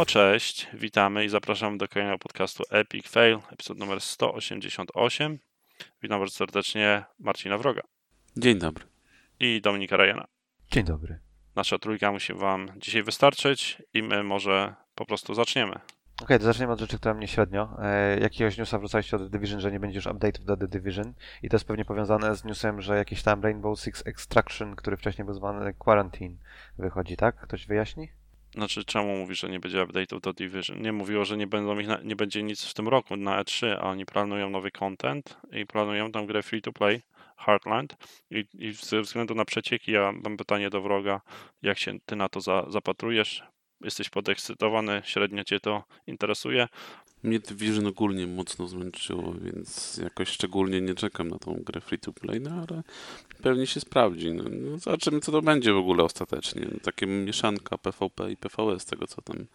No cześć, witamy i zapraszamy do kolejnego podcastu Epic Fail, epizod numer 188. Witam bardzo serdecznie Marcina Wroga Dzień dobry. i Dominika Rajana. Dzień dobry. Nasza trójka musi wam dzisiaj wystarczyć i my może po prostu zaczniemy. Okej, to zaczniemy od rzeczy, która mnie średnio. E, jakiegoś newsa wrzucaliście od The Division, że nie będzie już update'ów do The Division i to jest pewnie powiązane z newsem, że jakiś tam Rainbow Six Extraction, który wcześniej był zwany Quarantine, wychodzi, tak? Ktoś wyjaśni? Znaczy, czemu mówi, że nie będzie update'ów do Division? Nie mówiło, że nie, będą ich na, nie będzie nic w tym roku na E3, a oni planują nowy content i planują tam grę free to play, Heartland. I, I ze względu na przecieki, ja mam pytanie do wroga, jak się ty na to za, zapatrujesz? Jesteś podekscytowany, średnio cię to interesuje? Mnie Division ogólnie mocno zmęczyło, więc jakoś szczególnie nie czekam na tą grę free to play, no ale pewnie się sprawdzi. No, no zobaczymy, co to będzie w ogóle ostatecznie. No, takie mieszanka PvP i PvE z tego, co tam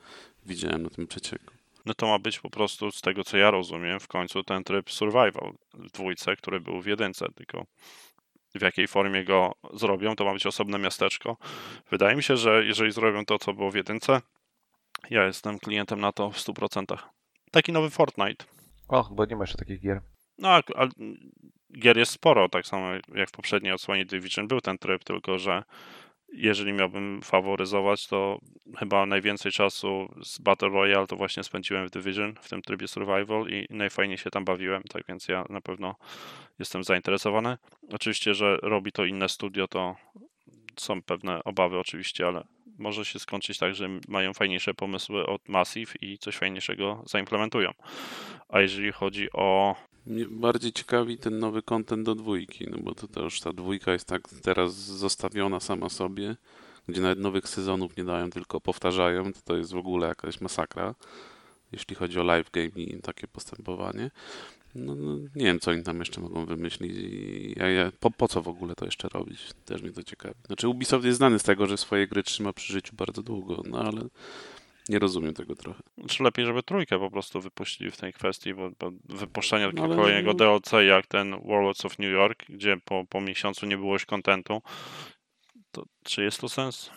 widziałem na tym przecieku. No to ma być po prostu, z tego co ja rozumiem, w końcu ten tryb survival w dwójce, który był w jedynce, tylko w jakiej formie go zrobią, to ma być osobne miasteczko. Wydaje mi się, że jeżeli zrobią to, co było w jedynce, ja jestem klientem na to w 100%. Taki nowy Fortnite. Och, bo nie ma jeszcze takich gier. No, a, a gier jest sporo, tak samo jak w poprzedniej odsłonie Division był ten tryb, tylko że jeżeli miałbym faworyzować, to chyba najwięcej czasu z Battle Royale to właśnie spędziłem w Division, w tym trybie Survival i najfajniej się tam bawiłem, tak więc ja na pewno jestem zainteresowany. Oczywiście, że robi to inne studio, to są pewne obawy oczywiście, ale może się skończyć tak, że mają fajniejsze pomysły od Massive i coś fajniejszego zaimplementują. A jeżeli chodzi o mnie bardziej ciekawi ten nowy content do dwójki, no bo to też ta dwójka jest tak teraz zostawiona sama sobie, gdzie nawet nowych sezonów nie dają, tylko powtarzają, to to jest w ogóle jakaś masakra, jeśli chodzi o live game i takie postępowanie. No, no nie wiem, co oni tam jeszcze mogą wymyślić. Ja, ja, po, po co w ogóle to jeszcze robić? Też mnie to ciekawi. Znaczy Ubisoft jest znany z tego, że swoje gry trzyma przy życiu bardzo długo, no ale nie rozumiem tego trochę. Czy lepiej, żeby trójkę po prostu wypuścili w tej kwestii, bo, bo wypuszczenie takiego ale- kolejnego DLC jak ten Warlords of New York, gdzie po, po miesiącu nie było już kontentu, to czy jest to sens?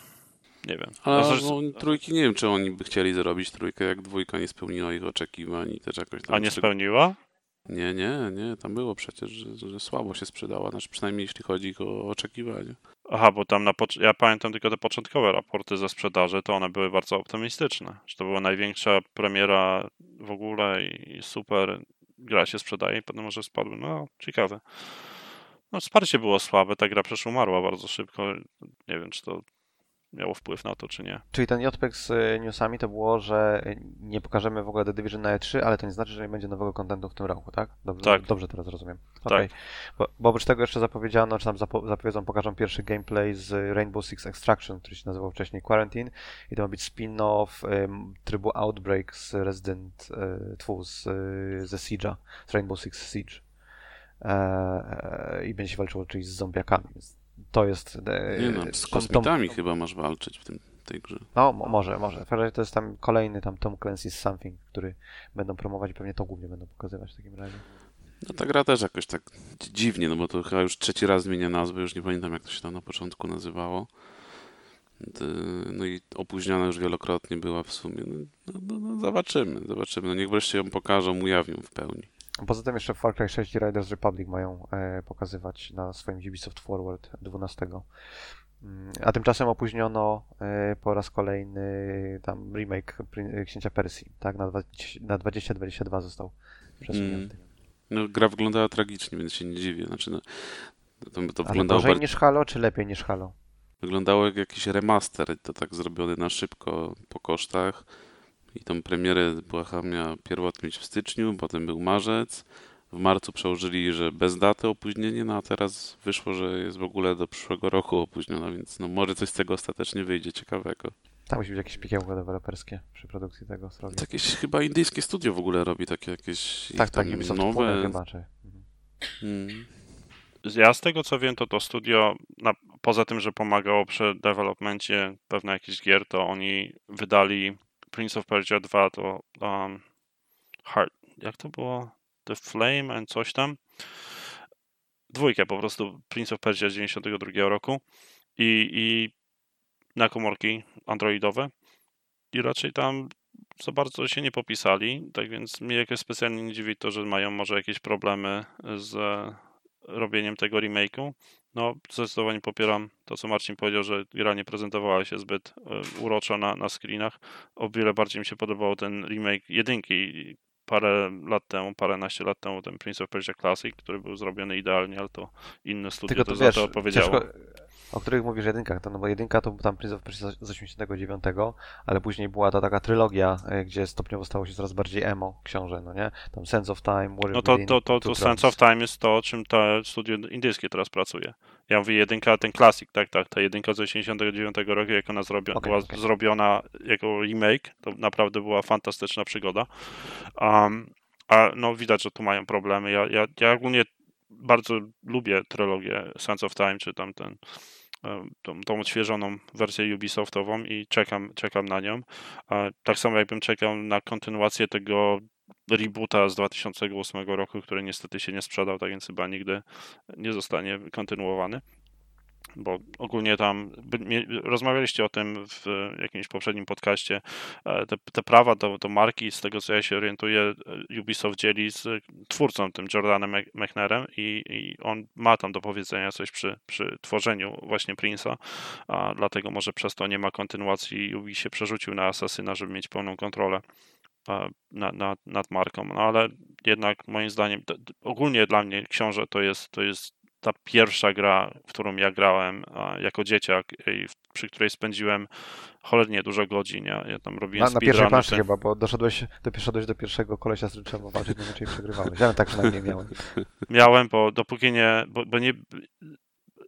Nie wiem. No, zresztą- no, trójki nie wiem, czy oni by chcieli zrobić trójkę, jak dwójka nie spełniła ich oczekiwań i też jakoś tam... A nie spełniła? Nie, nie, nie, tam było przecież, że, że słabo się sprzedała, znaczy przynajmniej jeśli chodzi o oczekiwania. Aha, bo tam na pocz- ja pamiętam tylko te początkowe raporty ze sprzedaży, to one były bardzo optymistyczne. Że to była największa premiera w ogóle i super gra się sprzedaje i potem może spadły. No, ciekawe. No, wsparcie było słabe, ta gra przecież umarła bardzo szybko. Nie wiem, czy to miało wpływ na to, czy nie. Czyli ten JPEG z e, newsami to było, że e, nie pokażemy w ogóle The Division na E3, ale to nie znaczy, że nie będzie nowego kontentu w tym roku, tak? Dobrze, Tak. dobrze teraz rozumiem. Okej. Bo, bo oprócz tego jeszcze zapowiedziano, czy tam zapo- zapowiedzą, pokażą pierwszy gameplay z Rainbow Six Extraction, który się nazywał wcześniej Quarantine i to ma być spin-off trybu Outbreak z Resident e, tfu, z, e, ze Siege'a, z Rainbow Six Siege. E, e, I będzie się walczyło czyli z zombiakami. Więc To jest... e, Nie no, z kosmitami chyba masz walczyć w tym, tej grze. no, mo- może, może. To jest tam kolejny tam Tom Clancy's Something, który będą promować i pewnie to głównie będą pokazywać w takim razie. No ta gra też jakoś tak dziwnie, no bo to chyba już trzeci raz zmienia nazwę, już nie pamiętam jak to się tam na początku nazywało. No i opóźniona już wielokrotnie była w sumie. No, no, no, no zobaczymy, zobaczymy. No niech wreszcie ją pokażą, ujawnią w pełni. Poza tym jeszcze Far Cry 6 i Riders Republic mają e, pokazywać na swoim Ubisoft Forward 12. Mm, A tymczasem opóźniono e, po raz kolejny tam remake Księcia Persji, tak? Na, 20, na 2022 został przesunięty. No gra wyglądała tragicznie, więc się nie dziwię. Znaczy, no, to, to Ale wyglądało, gorzej bar- niż Halo, czy lepiej niż Halo? wyglądało jak jakiś remaster, to tak zrobiony na szybko po kosztach. I tą premierę była chyba miała pierwotnie być w styczniu, potem był marzec. W marcu przełożyli, że bez daty opóźnienie, no a teraz wyszło, że jest w ogóle do przyszłego roku opóźniona, więc no może coś z tego ostatecznie wyjdzie ciekawego. Tam musi być jakieś pikiełko deweloperskie przy produkcji tego zrobić. To jakieś chyba indyjskie studio w ogóle robi takie jakieś Tak, tak, nowe. chyba, czy... Mhm. Mm. Ja z tego co wiem, to to studio, na, poza tym, że pomagało przy developmencie pewnych jakichś gier, to oni wydali Prince of Persia 2, to um, Heart, jak to było? The Flame and coś tam. Dwójkę po prostu Prince of Persia z 92 roku i, i na komórki androidowe i raczej tam za bardzo się nie popisali, tak więc mnie jakoś specjalnie nie dziwi to, że mają może jakieś problemy z robieniem tego remake'u. No, zdecydowanie popieram to, co Marcin powiedział, że gra nie prezentowała się zbyt e, uroczo na, na screenach. O wiele bardziej mi się podobał ten remake jedynki parę lat temu, paręnaście lat temu, ten Prince of Persia Classic, który był zrobiony idealnie, ale to inne studio Tylko to to za wiesz, to odpowiedziało. ciężko, o których mówisz jedynkach, to no bo jedynka to był tam Prince of Persia z 89, ale później była ta taka trylogia, e, gdzie stopniowo stało się coraz bardziej emo książę, no nie? Tam Sense of Time, Warrior No to, Within, to, to, to. Sense of Time jest to, czym to studio indyjskie teraz pracuje. Ja mówię jedynka, ten klasik, tak, tak, ta jedynka z 89 roku, jak ona zrobi- Okej, była okej. zrobiona jako remake, to naprawdę była fantastyczna przygoda. Um, a no widać, że tu mają problemy. Ja, ja, ja ogólnie bardzo lubię trylogię Sense of Time, czy tam ten tą, tą odświeżoną wersję Ubisoftową i czekam, czekam na nią. E, Tak samo jakbym czekał na kontynuację tego reboota z 2008 roku, który niestety się nie sprzedał, tak więc chyba nigdy nie zostanie kontynuowany. Bo ogólnie tam rozmawialiście o tym w jakimś poprzednim podcaście. e, Te, te prawa do, do marki, z tego co ja się orientuję, e, Ubisoft dzieli z twórcą, tym Jordanem Mechnerem, i, i on ma tam do powiedzenia coś przy, przy tworzeniu właśnie Prince'a, a dlatego może przez to nie ma kontynuacji. Ubi się przerzucił na Assassina, żeby mieć pełną kontrolę e, na, na, nad marką. No ale jednak moim zdaniem, ogólnie dla mnie książę to jest, to jest ta pierwsza gra, w którą ja grałem jako dzieciak i przy której spędziłem cholernie dużo godzin. Ja, ja tam robiłem Na, na pierwszej planszy chyba, bo doszedłeś, doszedłeś do pierwszego kolesia, z którym trzeba walczyć, inaczej przegrywałeś. Ja tak przynajmniej miałem. Miałem, bo dopóki nie, bo, bo nie,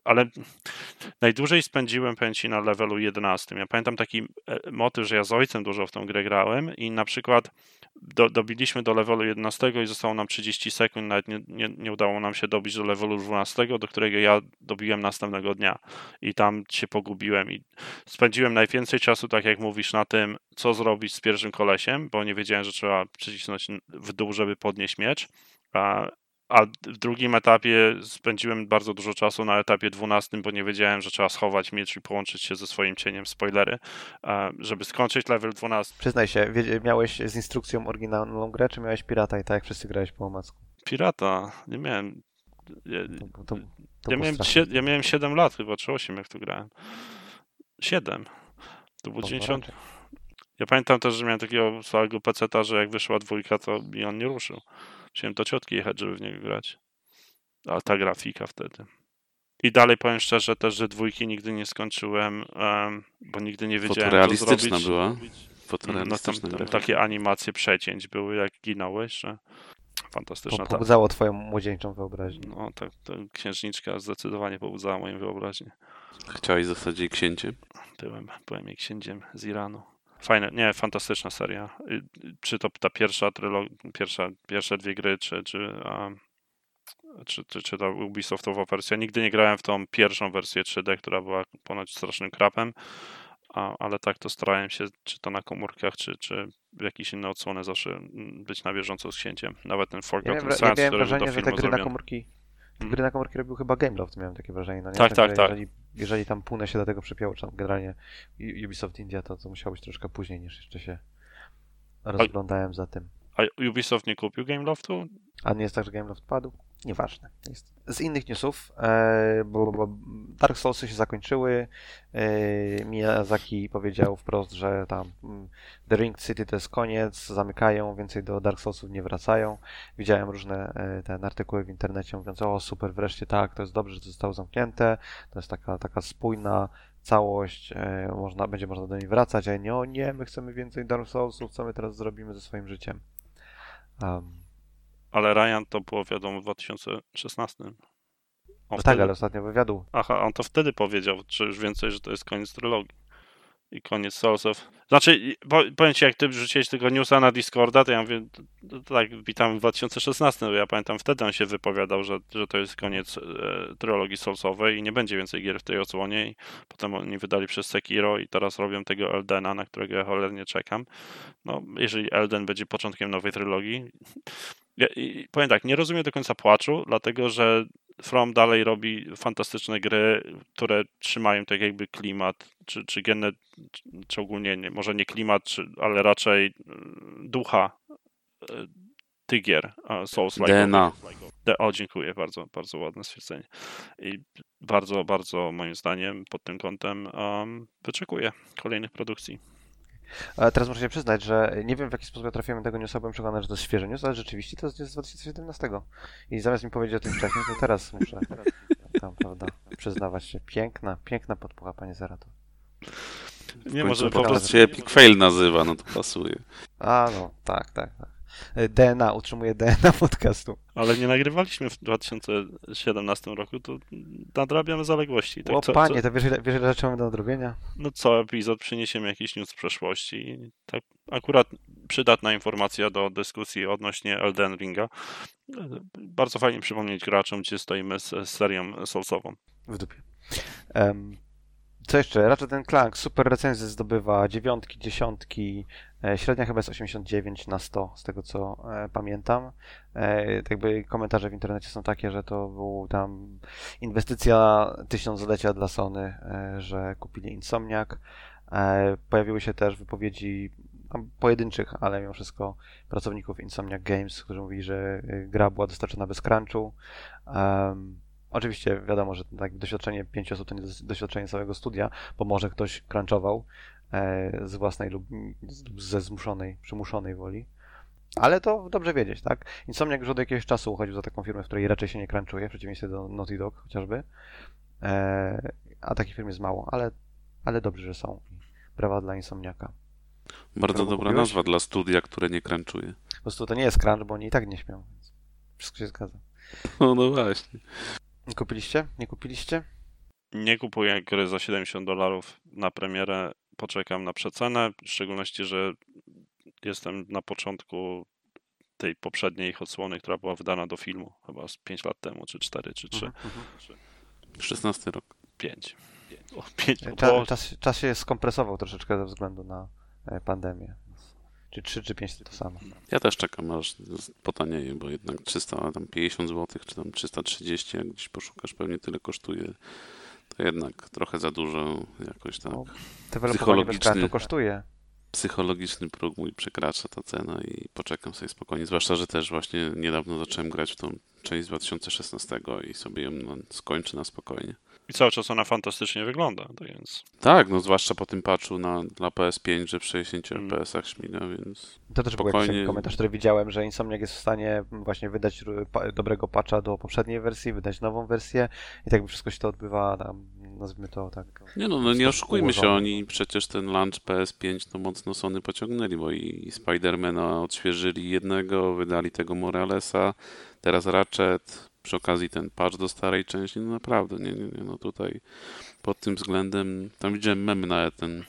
ale najdłużej spędziłem, powiem ci, na levelu 11. Ja pamiętam taki e, motyw, że ja z ojcem dużo w tą grę grałem i na przykład do, dobiliśmy do levelu 11 i zostało nam 30 sekund, nawet nie, nie, nie udało nam się dobić do levelu 12, do którego ja dobiłem następnego dnia i tam się pogubiłem i spędziłem najwięcej czasu, tak jak mówisz, na tym, co zrobić z pierwszym kolesiem, bo nie wiedziałem, że trzeba przycisnąć w dół, żeby podnieść miecz. A, a w drugim etapie spędziłem bardzo dużo czasu na etapie 12, bo nie wiedziałem, że trzeba schować miecz i połączyć się ze swoim cieniem, spoilery, e, żeby skończyć level 12. Przyznaj się, miałeś z instrukcją oryginalną grę, czy miałeś pirata i tak jak wszyscy grałeś po omacku? Pirata, nie miałem. Ja, To, to, to, to ja, miałem sie, ja miałem 7 lat chyba, czy 8 jak tu grałem. 7. To był No, 90. raczej. Ja pamiętam też, że miałem takiego całego peceta, że jak wyszła dwójka, to mi on nie ruszył. Musiałem do ciotki jechać, żeby w niego grać. Ale ta grafika wtedy. I dalej powiem szczerze też, że dwójki nigdy nie skończyłem, em, bo nigdy nie wiedziałem, co Fotorealistyczna zrobić. była. No, tam, Fotorealistyczna tam grafika. takie animacje przecięć były, jak ginąłeś, że fantastyczna Po, ta, pobudzało twoją młodzieńczą wyobraźnię. no, ta, ta księżniczka zdecydowanie pobudzała moją wyobraźnię. Chciałeś zostać jej księciem? Byłem, byłem jej księciem z Iranu. Fajne, nie, fantastyczna seria. Czy to ta pierwsza trylogia, pierwsza, pierwsze dwie gry, czy, czy, czy, czy, czy ta Ubisoftowa wersja. Nigdy nie grałem w tą pierwszą wersję 3D, która była ponoć strasznym krapem, a, ale tak to starałem się, czy to na komórkach, czy, czy w jakieś inne odsłony zawsze być na bieżąco z księciem. Nawet ten Ja Forgotten miałem, ja miałem który był do wrażenie, że te gry na komórki gry na komórki robił chyba Gameloft, miałem takie wrażenie. No nie? Tak, tak, tak. Jeżeli, jeżeli tam Pune się do tego przypięło, czy tam generalnie Ubisoft India, to, to musiało być troszkę później niż jeszcze się rozglądałem za tym. A Ubisoft nie kupił Gameloftu? A nie jest tak, że Gameloft padł? Nieważne. Jest. Z innych newsów, e, bo, bo Dark Soulsy się zakończyły. E, Miyazaki powiedział wprost, że tam mm, The Ring City to jest koniec, zamykają, więcej do Dark Soulsów nie wracają. Widziałem różne e, ten artykuły w internecie mówiąc, o super, wreszcie tak, to jest dobrze, że to zostało zamknięte, to jest taka, taka spójna całość, e, można, będzie można do niej wracać, a nie, o nie, my chcemy więcej Dark Soulsów, co my teraz zrobimy ze swoim życiem. Um, Ale Ryan to było wiadomo w 2016. On no tak, wtedy- ale ostatnio wywiadu Aha, on to wtedy powiedział, czy już więcej, że to jest koniec trylogii. I koniec Soulsów. Znaczy, powiem ci, jak ty wrzuciłeś tego newsa na Discorda, to ja mówię, tak, witam w 2016, bo ja pamiętam wtedy on się wypowiadał, że, że to jest koniec e, trylogii Soulsowej i nie będzie więcej gier w tej odsłonie i potem oni wydali przez Sekiro i teraz robią tego Eldena, na którego ja cholernie czekam. No, jeżeli Elden będzie początkiem nowej trylogii, ja, i, powiem tak, nie rozumiem do końca płaczu, dlatego że From dalej robi fantastyczne gry, które trzymają tak jakby klimat, czy, czy genne, czy ogólnie nie, może nie klimat, czy, ale raczej y, ducha y, tych gier souls DNA. O, dziękuję, bardzo, bardzo ładne stwierdzenie. I bardzo, bardzo moim zdaniem pod tym kątem um, wyczekuję kolejnych produkcji. Teraz muszę się przyznać, że nie wiem w jaki sposób ja trafiłem do tego newsa, byłem przekonany, że to jest świeży news, ale rzeczywiście to jest z 2017. I zamiast mi powiedzieć o tym wcześniej, to teraz muszę tam, prawda, przyznawać się. Piękna, piękna podpucha, panie Zerato. Nie, może po prostu się Epic Fail nazywa, no to pasuje. A, no, tak, tak, tak. DNA, utrzymuje DNA podcastu. Ale nie nagrywaliśmy w 2017 roku, to nadrabiamy zaległości. Tak, o co, panie, co... to wiesz ile, wiesz ile rzeczy mamy do nadrobienia? No co epizod przyniesiemy jakiś news z przeszłości. Tak, akurat przydatna informacja do dyskusji odnośnie Elden Ringa. Bardzo fajnie przypomnieć graczom, gdzie stoimy z, serią Soulsową. W dupie. Um, co jeszcze? Raczej ten Clank super recenzje zdobywa, dziewiątki, dziesiątki, e, średnia chyba jest 89 na 100, z tego co e, pamiętam. E, tak jakby komentarze w internecie są takie, że to był tam inwestycja tysiąclecia dla Sony, e, że kupili Insomniac. E, pojawiły się też wypowiedzi pojedynczych, ale mimo wszystko pracowników Insomniac Games, którzy mówili, że e, gra była dostarczona bez crunchu. Oczywiście wiadomo, że tak, doświadczenie pięciu osób to nie doświadczenie całego studia, bo może ktoś crunchował e, z własnej lub ze zmuszonej, przymuszonej woli. Ale to dobrze wiedzieć, tak? Insomniac już od jakiegoś czasu uchodził za taką firmę, w której raczej się nie crunchuje, w przeciwieństwie do Naughty Dog chociażby. E, a takich firm jest mało, ale, ale dobrze, że są. Brawa dla Insomniaka. Bardzo dobra kupiłeś? nazwa dla studia, które nie crunchuje. Po prostu to nie jest crunch, bo oni i tak nie śmią. Wszystko się zgadza. No, no właśnie. Kupiliście? Nie kupiliście? Nie kupuję gry za 70 dolarów na premierę. Poczekam na przecenę, w szczególności, że jestem na początku tej poprzedniej ich odsłony, która była wydana do filmu, chyba z 5 lat temu, czy 4, czy 3. Mhm, 16 mhm. rok. 5. 5 czas, czas, czas się skompresował troszeczkę ze względu na e, pandemię. Czy 3 czy 5 to samo. Ja też czekam aż potanieje, bo jednak 350 zł czy tam 330, jak gdzieś poszukasz, pewnie tyle kosztuje. To jednak trochę za dużo jakoś tak. No, psychologiczny kosztuje. Psychologiczny próg mój przekracza ta cena i poczekam sobie spokojnie. Zwłaszcza, że też właśnie niedawno zacząłem grać w tą część z 2016 i sobie ją no, skończę na spokojnie. I cały czas ona fantastycznie wygląda, tak więc... Tak, no zwłaszcza po tym patchu na, na PS5, że w 60 mm. FPS-ach śmiga, więc To też spokojnie... był jakiś komentarz, który widziałem, że Insomniac jest w stanie właśnie wydać dobrego patcha do poprzedniej wersji, wydać nową wersję i tak wszystko się to odbywa, tam, nazwijmy to tak... Nie no, no nie oszukujmy się, oni przecież ten launch PS5 to mocno Sony pociągnęli, bo i Spidermana odświeżyli jednego, wydali tego Moralesa, teraz Ratchet, przy okazji ten patch do starej części, no naprawdę, nie, nie, nie, no tutaj pod tym względem, tam widziałem memy nawet, ten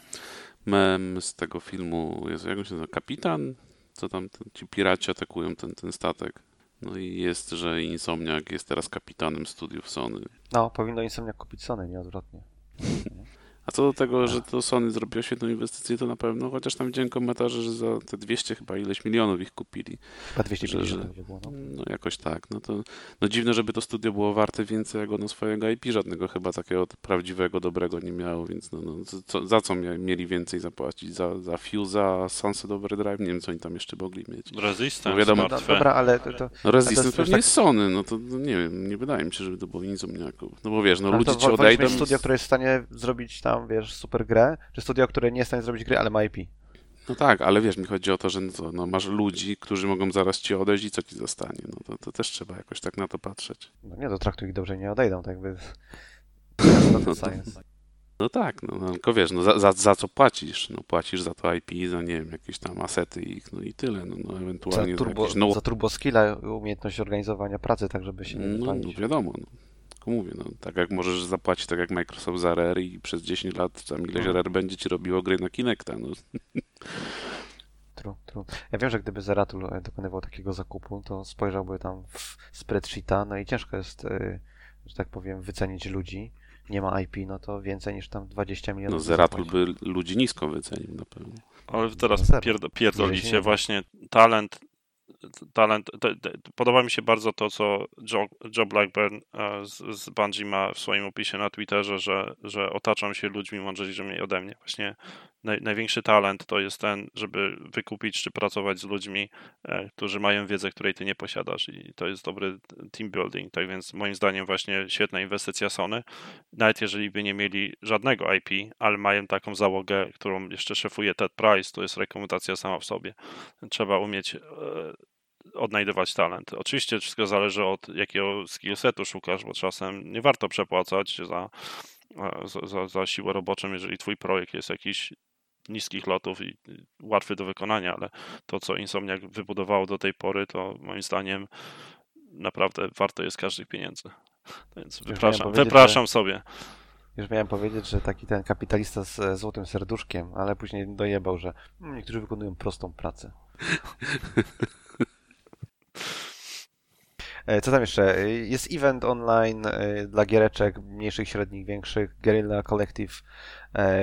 mem z tego filmu, jest, jak on się nazywa, Kapitan? Co tam, ten, ci piraci atakują ten, ten statek. No i jest, że Insomniak jest teraz kapitanem studiów Sony. No, powinno Insomniak kupić Sony, nie odwrotnie. A co do tego, że to Sony zrobiło świetną inwestycję, to na pewno, chociaż tam widziałem komentarze, że za te 200 chyba ileś milionów ich kupili. Chyba 250 że, było, no. no. jakoś tak. No to no dziwne, żeby to studio było warte więcej jak ono swojego IP. Żadnego chyba takiego prawdziwego, dobrego nie miało, więc no, no co, za co mieli więcej zapłacić? Za, za Fuse'a, Sunset Overdrive? Nie wiem, co oni tam jeszcze mogli mieć. Resistance, no wiadomo, no, dobra, ale to... to no Resistance pewnie tak... jest Sony, no to no, nie wiem, nie wydaje mi się, żeby to było Insomniaków. No bo wiesz, no ale ludzie ci odejdą... studio, które jest w stanie zrobić tam tam, wiesz, super grę, czy studio, które nie jest w stanie zrobić gry, ale ma IP. No tak, ale wiesz, mi chodzi o to, że no, no, masz ludzi, którzy mogą zaraz ci odejść i co ci zostanie. No to, to też trzeba jakoś tak na to patrzeć. No nie, to traktuj ich dobrze, nie odejdą, tak jakby. No, to, no tak, no, no, tylko wiesz, no za, za, za, co płacisz? No płacisz za to IP, za nie wiem, jakieś tam asety ich, no i tyle, no, no ewentualnie za turbo, jakieś, no... za turbo skilla, umiejętność organizowania pracy, tak żeby się nie no, no wiadomo, no. Tylko mówię, no, tak jak możesz zapłacić tak jak Microsoft za RR i przez 10 lat tam ileś no. RR będzie ci robiło gry na Kinecta. No. True, true. Ja wiem, że gdyby Zeratul e, dokonywał takiego zakupu, to spojrzałby tam w spreadsheeta, no i ciężko jest, e, że tak powiem, wycenić ludzi. Nie ma IP, no to więcej niż tam 20 milionów. No Zeratul by ludzi nisko wycenił na pewno. Ale teraz no, pierdolicie właśnie talent talent. Te, te, podoba mi się bardzo to, co Joe, Joe Blackburn e, z, z Bungie ma w swoim opisie na Twitterze, że, że otaczam się ludźmi mądrzejszymi ode mnie. Właśnie naj, największy talent to jest ten, żeby wykupić czy pracować z ludźmi, e, którzy mają wiedzę, której ty nie posiadasz i to jest dobry team building. Tak więc moim zdaniem właśnie świetna inwestycja Sony. Nawet jeżeli by nie mieli żadnego IP, ale mają taką załogę, którą jeszcze szefuje Ted Price, to jest rekomendacja sama w sobie. Trzeba umieć e, odnajdywać talent. Oczywiście wszystko zależy od jakiego skillsetu szukasz, bo czasem nie warto przepłacać e, za, za, za siłę roboczą, jeżeli twój projekt jest jakiś niskich lotów i łatwy do wykonania, ale to, co Insomniac wybudowało do tej pory, to moim zdaniem naprawdę warto jest każdych pieniędzy. Więc wypraszam, wypraszam że, sobie. Już miałem powiedzieć, że taki ten kapitalista z złotym serduszkiem, ale później dojebał, że niektórzy wykonują prostą pracę. E, co tam jeszcze? E, jest event online e, dla giereczek mniejszych, średnich, większych. Guerrilla Collective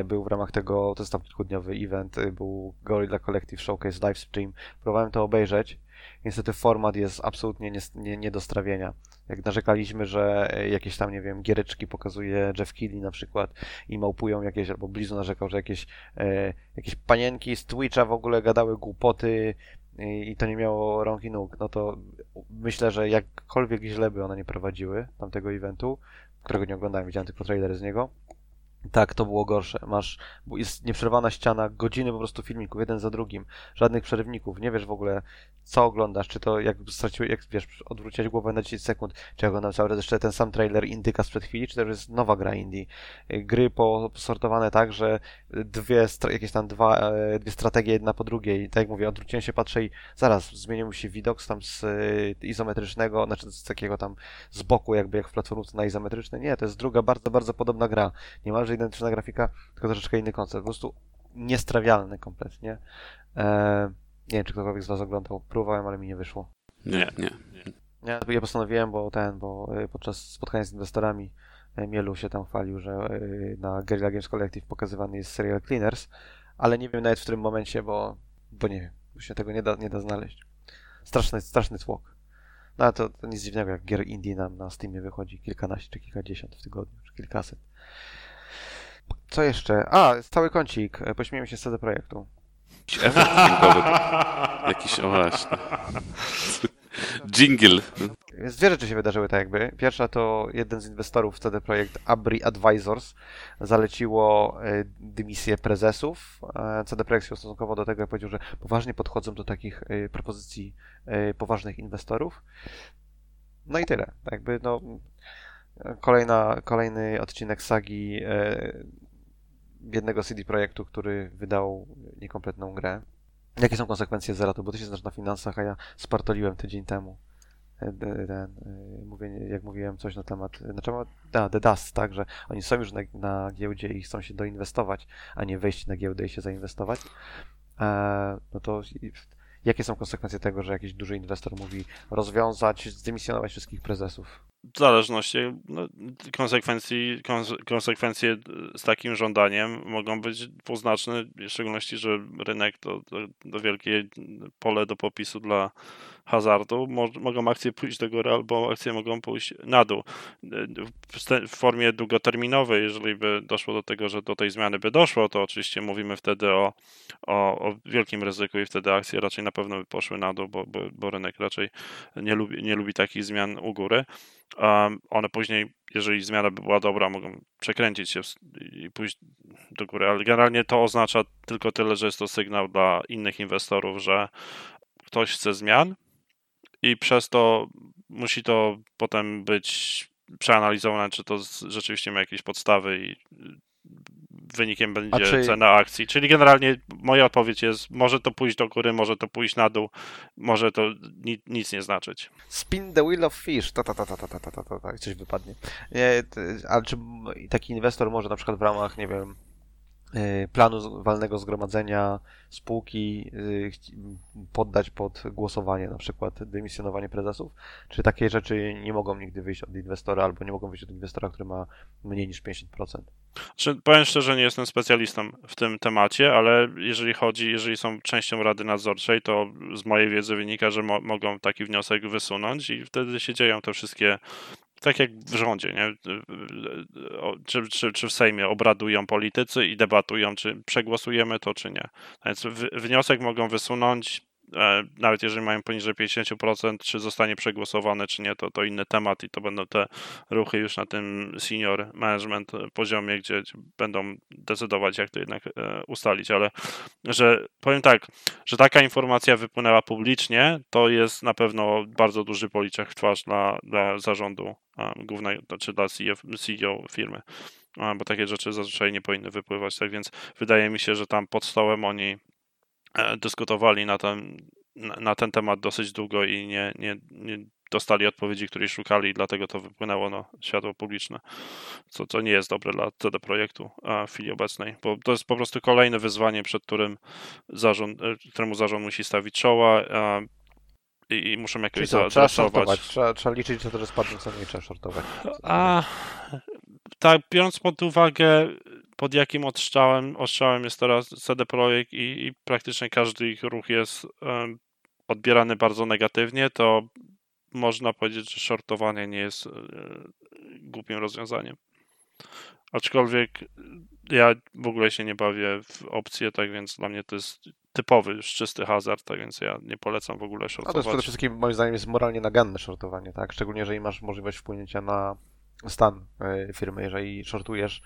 był w ramach tego, to jest tam kilkudniowy event, był Guerrilla Collective Showcase Livestream. Próbowałem to obejrzeć. Niestety format jest absolutnie nie, nie, nie do strawienia. Jak narzekaliśmy, że jakieś tam, nie wiem, giereczki pokazuje Jeff Keighley na przykład i małpują jakieś, albo Blizu narzekał, że jakieś, e, jakieś panienki z Twitcha w ogóle gadały głupoty, i to nie miało rąk i nóg, no to myślę, że jakkolwiek źle by one nie prowadziły tamtego eventu, którego nie oglądałem, widziałem tylko trailery z niego, tak, to było gorsze. Masz, jest nieprzerwana ściana, godziny po prostu filmików, jeden za drugim, żadnych przerywników, nie wiesz w ogóle, co oglądasz, czy to jak straciłeś, jak wiesz, odwróciłeś głowę na 10 sekund, czy oglądam cały czas jeszcze ten sam trailer Indyka sprzed chwili, czy już jest nowa gra Indie. Gry posortowane tak, że dwie, jakieś tam dwa, e, dwie strategie jedna po drugiej tak jak mówię, odwróciłem się, patrzę i zaraz zmienił się widok tam z e, izometrycznego, znaczy z takiego tam z boku jakby jak w platformówce na izometryczne. Nie, to jest druga bardzo, bardzo podobna gra. Niemalże identyczna grafika, tylko troszeczkę inny koncept. Po prostu niestrawialny kompletnie. Eee, nie wiem, czy ktokolwiek z Was oglądał. Próbowałem, ale mi nie wyszło. Nie, nie. Ja, ja postanowiłem, bo ten, bo e, podczas spotkania z inwestorami e, Mielu się tam chwalił, że e, na Guerrilla Games Collective pokazywany jest serial Cleaners, ale nie wiem nawet w którym momencie, bo, bo nie wiem, bo się tego nie da, nie da znaleźć. Straszny, straszny tłok. No ale to, to nic dziwnego, jak gier indie nam na Steamie wychodzi kilkanaście czy kilkadziesiąt w tygodniu, czy kilkaset. Co jeszcze? A, cały kącik. Pośmiejmy się z CD Projektu. Jakiś efekt dźwiękowy. Jakiś, o właśnie. Jingle. Więc dwie rzeczy się wydarzyły tak jakby. Pierwsza to jeden z inwestorów w CD Projekt, Abri Advisors, zaleciło e, dymisję prezesów. E, CD Projekt się stosunkowo do tego powiedział, że poważnie podchodzą do takich e, propozycji poważnych inwestorów. No i tyle. Tak jakby no, kolejna, kolejny odcinek sagi jednego CD Projektu, który wydał niekompletną grę. Jakie są konsekwencje zeratu? Bo ty się znasz na finansach, a ja spartoliłem tydzień temu. E, ten, e, mówię, jak mówiłem coś na temat, na temat a, The Dust, tak, że oni są już na, na giełdzie i chcą się doinwestować, a nie wejść na giełdę i się zainwestować. E, no to jakie są konsekwencje tego, że jakiś duży inwestor mówi rozwiązać, zdymisjonować wszystkich prezesów? W zależności no, konsekwencji, konsekwencje z takim żądaniem mogą być dwuznaczne, w szczególności, że rynek to, to, to wielkie pole do popisu dla hazardu. Mo mogą akcje pójść do góry, albo akcje mogą pójść na dół. W, formie długoterminowej, jeżeli by doszło do tego, że do tej zmiany by doszło, to oczywiście mówimy wtedy o, o, o wielkim ryzyku i wtedy akcje raczej na pewno by poszły na dół, bo, bo, bo rynek raczej nie lubi, nie lubi takich zmian u góry. Um, one później, jeżeli zmiana by była dobra, mogą przekręcić się i pójść do góry, ale generalnie to oznacza tylko tyle, że jest to sygnał dla innych inwestorów, że ktoś chce zmian i przez to musi to potem być przeanalizowane, czy to rzeczywiście ma jakieś podstawy i wynikiem będzie czy... cena akcji. Czyli generalnie moja odpowiedź jest, może to pójść do góry, może to pójść na dół, może to ni nic nie znaczyć. Spin the wheel of fish, ta ta ta ta ta ta ta ta, ta, ta coś wypadnie. Nie, ale czy taki inwestor może na przykład w ramach, nie wiem, y, planu walnego zgromadzenia spółki y, poddać pod głosowanie, na przykład dymisjonowanie prezesów? Czy takie rzeczy nie mogą nigdy wyjść od inwestora albo nie mogą wyjść od inwestora, który ma mniej niż 50%? Czy, powiem szczerze, nie jestem specjalistą w tym temacie, ale jeżeli chodzi, jeżeli są częścią Rady Nadzorczej, to z mojej wiedzy wynika, że mo mogą taki wniosek wysunąć i wtedy się dzieją te wszystkie tak jak w rządzie, nie? Czy, czy, czy w Sejmie obradują politycy i debatują, czy przegłosujemy to, czy nie. Więc wniosek mogą wysunąć, nawet jeżeli mają poniżej 50%, czy zostanie przegłosowane, czy nie, to, to inny temat i to będą te ruchy już na tym senior management poziomie, gdzie będą decydować, jak to jednak e, ustalić, ale że powiem tak, że taka informacja wypłynęła publicznie, to jest na pewno bardzo duży policzek w twarz dla, dla zarządu głównego, czy dla CEO firmy, bo takie rzeczy zazwyczaj nie powinny wypływać, tak więc wydaje mi się, że tam pod stołem oni E, dyskutowali na ten, na ten temat dosyć długo i nie, nie, nie dostali odpowiedzi, której szukali, dlatego to wypłynęło na światło publiczne, co, co nie jest dobre dla CD Projektu w chwili obecnej, bo to jest po prostu kolejne wyzwanie, przed którym zarząd, e, któremu zarząd musi stawić czoła i, i muszą jakoś co, trzeba shortować, trzeba, trzeba liczyć na to, że spadnie ceny i trzeba shortować. A, tak, biorąc pod uwagę pod jakim odstrzałem, ostrzałem jest teraz CD Projekt i, i praktycznie każdy ich ruch jest um, odbierany bardzo negatywnie, to można powiedzieć, że shortowanie nie jest e, głupim rozwiązaniem. Aczkolwiek ja w ogóle się nie bawię w opcje, tak więc dla mnie to jest typowy, już czysty hazard, tak więc ja nie polecam w ogóle shortować. A to przede wszystkim moim zdaniem jest moralnie naganne shortowanie, tak? Szczególnie jeżeli masz możliwość wpłynięcia na stan e, firmy, jeżeli shortujesz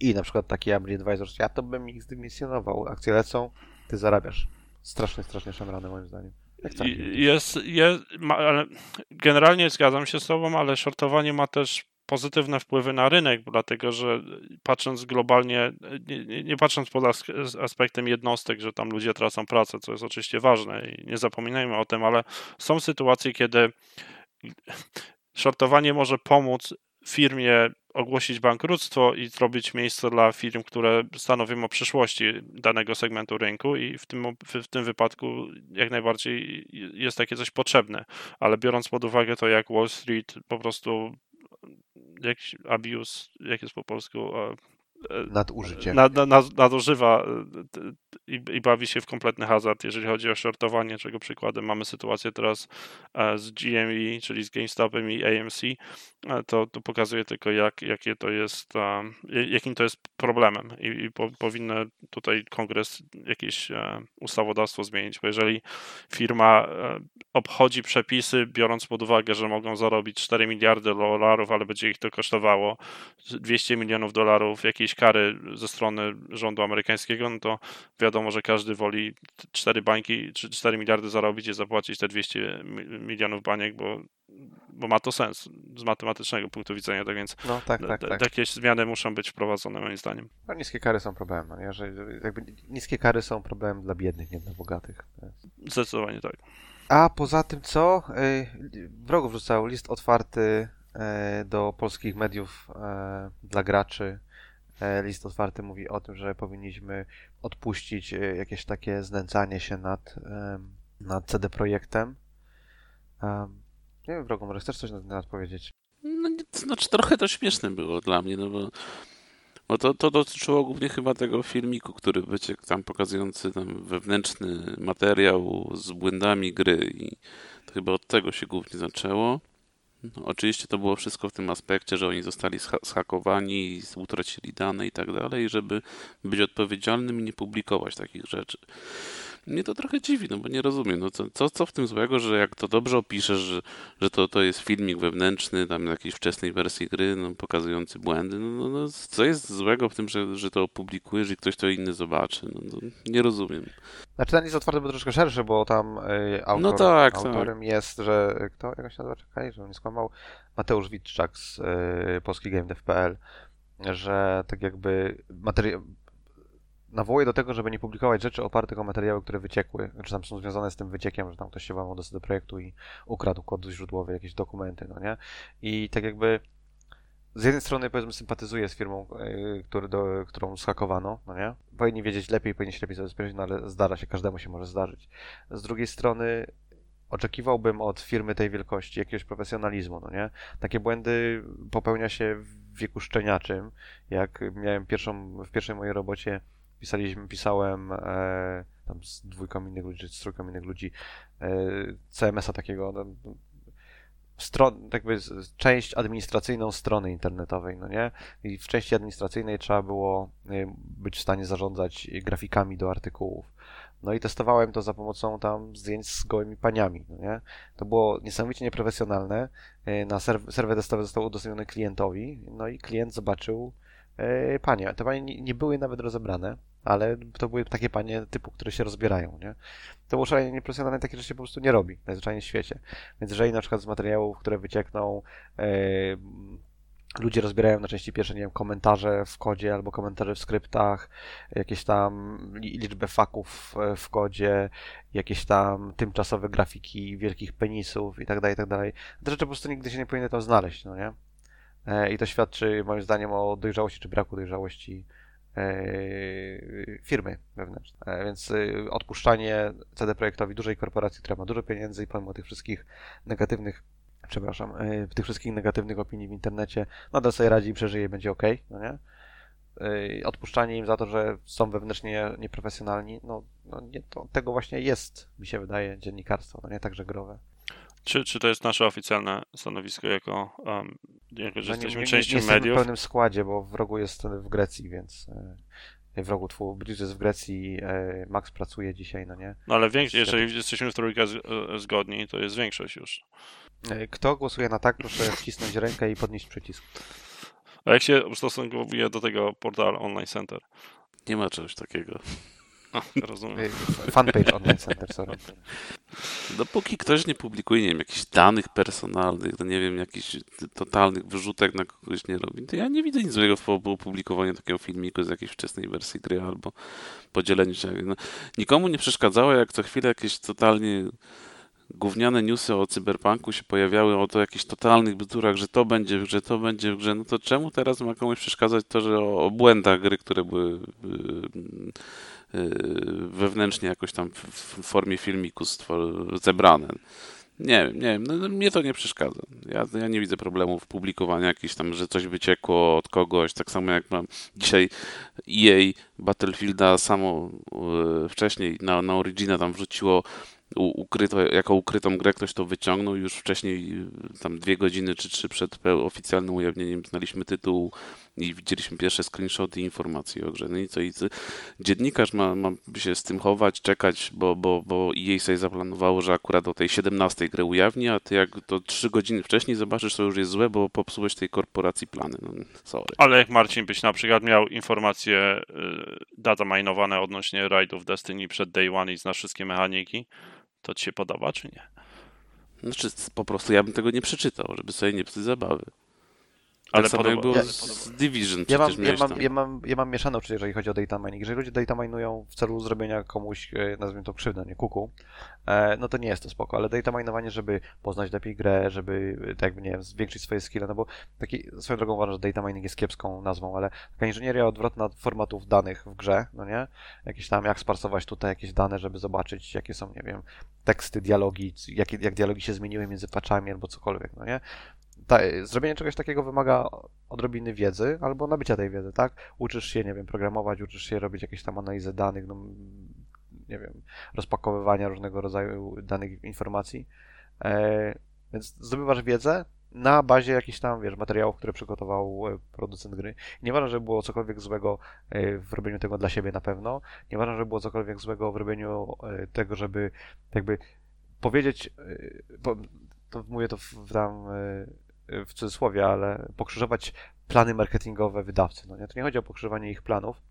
i na przykład taki Abri Advisors, ja to bym ich zdymisjonował. Akcje lecą, ty zarabiasz. Strasznie, strasznie szemrane moim zdaniem. Jest, jest, ma, ale generalnie zgadzam się z tobą, ale shortowanie ma też pozytywne wpływy na rynek, dlatego że patrząc globalnie, nie, nie, patrząc pod aspektem jednostek, że tam ludzie tracą pracę, co jest oczywiście ważne i nie zapominajmy o tym, ale są sytuacje, kiedy shortowanie może pomóc firmie ogłosić bankructwo i zrobić miejsce dla firm, które stanowią o przyszłości danego segmentu rynku i w tym, w tym wypadku jak najbardziej jest takie coś potrzebne, ale biorąc pod uwagę to, jak Wall Street po prostu jakiś abuse, jak jest po polsku, nadużycie. Nad, nad, nadużywa e, i, i, bawi się w kompletny hazard, jeżeli chodzi o shortowanie, czego przykładem mamy sytuację teraz e, z GME, czyli z GameStopem i AMC, e, to, to pokazuje tylko, jak, jakie to jest, jakim to jest problemem i, i po, tutaj kongres jakieś ustawodawstwo zmienić, bo jeżeli firma obchodzi przepisy, biorąc pod uwagę, że mogą zarobić 4 miliardy dolarów, ale będzie ich to kosztowało 200 milionów dolarów jakiejś kary ze strony rządu amerykańskiego, no to wiadomo, że każdy woli 4 bańki czy 4 miliardy zarobić i zapłacić te 200 milionów baniek, bo, bo ma to sens z matematycznego punktu widzenia, tak więc no, tak, tak, tak. jakieś zmiany muszą być wprowadzone moim zdaniem. No, niskie kary są problemem? Że jakby niskie kary są problemem dla biednych, nie dla bogatych. Zdecydowanie tak. A poza tym co? Y, wrogów rzucał list otwarty y, do polskich mediów y, dla graczy list otwarty mówi o tym, że powinniśmy odpuścić e, jakieś takie znęcanie się nad, nad CD Projektem. Nie wiem, Wrogu, może chcesz coś na ten temat powiedzieć? No, to znaczy trochę to śmieszne było dla mnie, no bo, bo to, to dotyczyło głównie chyba tego filmiku, który wyciekł tam pokazujący tam wewnętrzny materiał z błędami gry i to chyba od tego się głównie zaczęło. No, oczywiście to było wszystko w tym aspekcie, że oni zostali schakowani, utracili dane i tak dalej, żeby być odpowiedzialnym i nie publikować takich rzeczy. Mnie to trochę dziwi, no bo nie rozumiem, no co, co, co w tym złego, że jak to dobrze opiszesz, że, że to, to jest filmik wewnętrzny, tam jakiejś wczesnej wersji gry, no, pokazujący błędy, no, no, no, co jest złego w tym, że, że to opublikujesz i ktoś to inny zobaczy, no, no nie rozumiem. Znaczy ten list otwarty był troszkę szerszy, bo tam y, autor, no tak, tak. autorem tak. jest, że kto, jak się nazywa, czekaj, że on nie skłamał, Mateusz Witczak z y, polski GameDev.pl, że tak jakby materiał nawołuje do tego, żeby nie publikować rzeczy opartych o materiały, które wyciekły, czy tam są związane z tym wyciekiem, że tam ktoś się włamał do, projektu i ukradł kod źródłowy, jakieś dokumenty, no nie? I tak jakby z jednej strony powiedzmy sympatyzuję z firmą, yy, który do, którą zhakowano, no nie? Powinni wiedzieć lepiej, powinni się lepiej zabezpieczyć, no ale zdarza się, każdemu się może zdarzyć. Z drugiej strony oczekiwałbym od firmy tej wielkości jakiegoś profesjonalizmu, no nie? Takie błędy popełnia się w wieku szczeniaczym. Jak miałem pierwszą, w pierwszej mojej robocie pisaliśmy, pisałem e, tam z dwójką innych ludzi, z trójką innych ludzi e, CMS-a takiego, no, stron, jakby część administracyjną strony internetowej, no nie? I w części administracyjnej trzeba było e, być w stanie zarządzać grafikami do artykułów. No i testowałem to za pomocą tam zdjęć z gołymi paniami, no nie? To było niesamowicie nieprofesjonalne. E, na serw serwer testowy został udostępniony klientowi, no i klient zobaczył panie. Te panie nie, były nawet rozebrane, ale to były takie panie typu, które się rozbierają, nie? To było szalenie nieprofesjonalne, takie rzeczy po prostu nie robi, najzwyczajniej w świecie. Więc jeżeli na przykład z materiałów, które wyciekną, e, ludzie rozbierają na części pierwsze, nie wiem, komentarze w kodzie albo komentarze w skryptach, jakieś tam liczbę faków w kodzie, jakieś tam tymczasowe grafiki wielkich penisów i tak dalej, i tak dalej. Te rzeczy po prostu nigdy się nie powinny tam znaleźć, no nie? E, I to świadczy moim zdaniem o dojrzałości czy braku dojrzałości e, firmy wewnętrznej. E, więc odpuszczanie CD Projektowi dużej korporacji, która ma dużo pieniędzy i pomimo tych wszystkich negatywnych przepraszam, tych wszystkich negatywnych opinii w internecie, nadal sobie radzi i przeżyje, będzie ok, no nie? Odpuszczanie im za to, że są wewnętrznie nieprofesjonalni, no, no nie, to tego właśnie jest, mi się wydaje, dziennikarstwo, no nie także growe. Czy, czy to jest nasze oficjalne stanowisko jako, um, jako że no jesteśmy nie, częścią nie, nie mediów? w pełnym składzie, bo w rogu jest w Grecji, więc w rogu twój Bridge jest w Grecji, Max pracuje dzisiaj, no nie? No ale większość, jeżeli jesteśmy w trójkę zgodni, to jest większość już. E, kto głosuje na tak, proszę wcisnąć rękę i podnieść przycisk. A jak się ustosunkuje do tego portal Online Center? Nie ma czegoś takiego. A, rozumiem. E, fanpage Online Center, sorry. Dopóki ktoś nie publikuje, nie wiem, jakichś danych personalnych, no nie wiem, jakichś totalnych wyrzutek na kogoś nie robi, to ja nie widzę nic złego w opublikowaniu takiego filmiku z jakiejś wczesnej wersji gry albo podzieleniu się. No, nikomu nie przeszkadzało, jak co chwilę jakieś totalnie gówniane newsy o cyberpunku się pojawiały, o to jakichś totalnych bzdurach, że to będzie w grze, to będzie w grze, no to czemu teraz ma komuś przeszkadzać to, że o, o błędach gry, które były yy, wewnętrznie jakoś tam w, formie filmiku zebrane. Nie wiem, nie wiem, no, no, mnie to nie przeszkadza. Ja, ja nie widzę problemu w publikowaniu jakiś tam, że coś wyciekło od kogoś, tak samo jak mam dzisiaj EA Battlefielda samo yy, wcześniej na, na Origina tam wrzuciło ukryto, jako ukrytą grę ktoś to wyciągnął. Już wcześniej, tam dwie godziny czy trzy przed oficjalnym ujawnieniem, znaliśmy tytuł i widzieliśmy pierwsze screenshoty i informacje o grze. No i co? I dziennikarz ma, ma się z tym chować, czekać, bo, bo, bo EA sobie zaplanowało, że akurat o tej 17 grę ujawni, a ty jak to trzy godziny wcześniej zobaczysz, to już jest złe, bo popsułeś tej korporacji plany. No, sorry. Ale jak Marcin byś na przykład miał informacje y, data minowane odnośnie rajdów Destiny przed Day One i znasz wszystkie mechaniki, to ci się podoba, czy nie? Znaczy, po prostu ja bym tego nie przeczytał, żeby sobie nie psuć zabawy. Ale tak jak było ja, z Division ja mam, ja, mam, ja, mam, ja mam mieszane uczucie, jeżeli chodzi o data mining. Jeżeli ludzie data minują w celu zrobienia komuś, e, nazwijmy to krzywdę, nie kuku, e, no to nie jest to spoko, ale data minowanie, żeby poznać lepiej grę, żeby tak jakby, nie wiem, zwiększyć swoje skille, no bo taki, swoją drogą uważam, że data mining jest kiepską nazwą, ale taka inżynieria odwrotna formatów danych w grze, no nie? Jakieś tam, jak sparsować tutaj jakieś dane, żeby zobaczyć, jakie są, nie wiem, teksty, dialogi, jak, jak dialogi się zmieniły między patchami albo cokolwiek, no nie? Ta, zrobienie czegoś takiego wymaga odrobiny wiedzy albo nabycia tej wiedzy, tak? Uczysz się, nie wiem, programować, uczysz się robić jakieś tam analizę danych, no, nie wiem, rozpakowywania różnego rodzaju danych informacji. E, więc zdobywasz wiedzę na bazie jakichś tam, wiesz, materiałów, które przygotował e, producent gry. Nie uważam, że było cokolwiek złego e, w robieniu tego dla siebie na pewno. Nie uważam, że było cokolwiek złego w robieniu e, tego, żeby jakby powiedzieć, to mówię to w tam w cudzysłowie, ale pokrzyżować plany marketingowe wydawcy. No nie? To nie chodzi o pokrzyżowanie ich planów,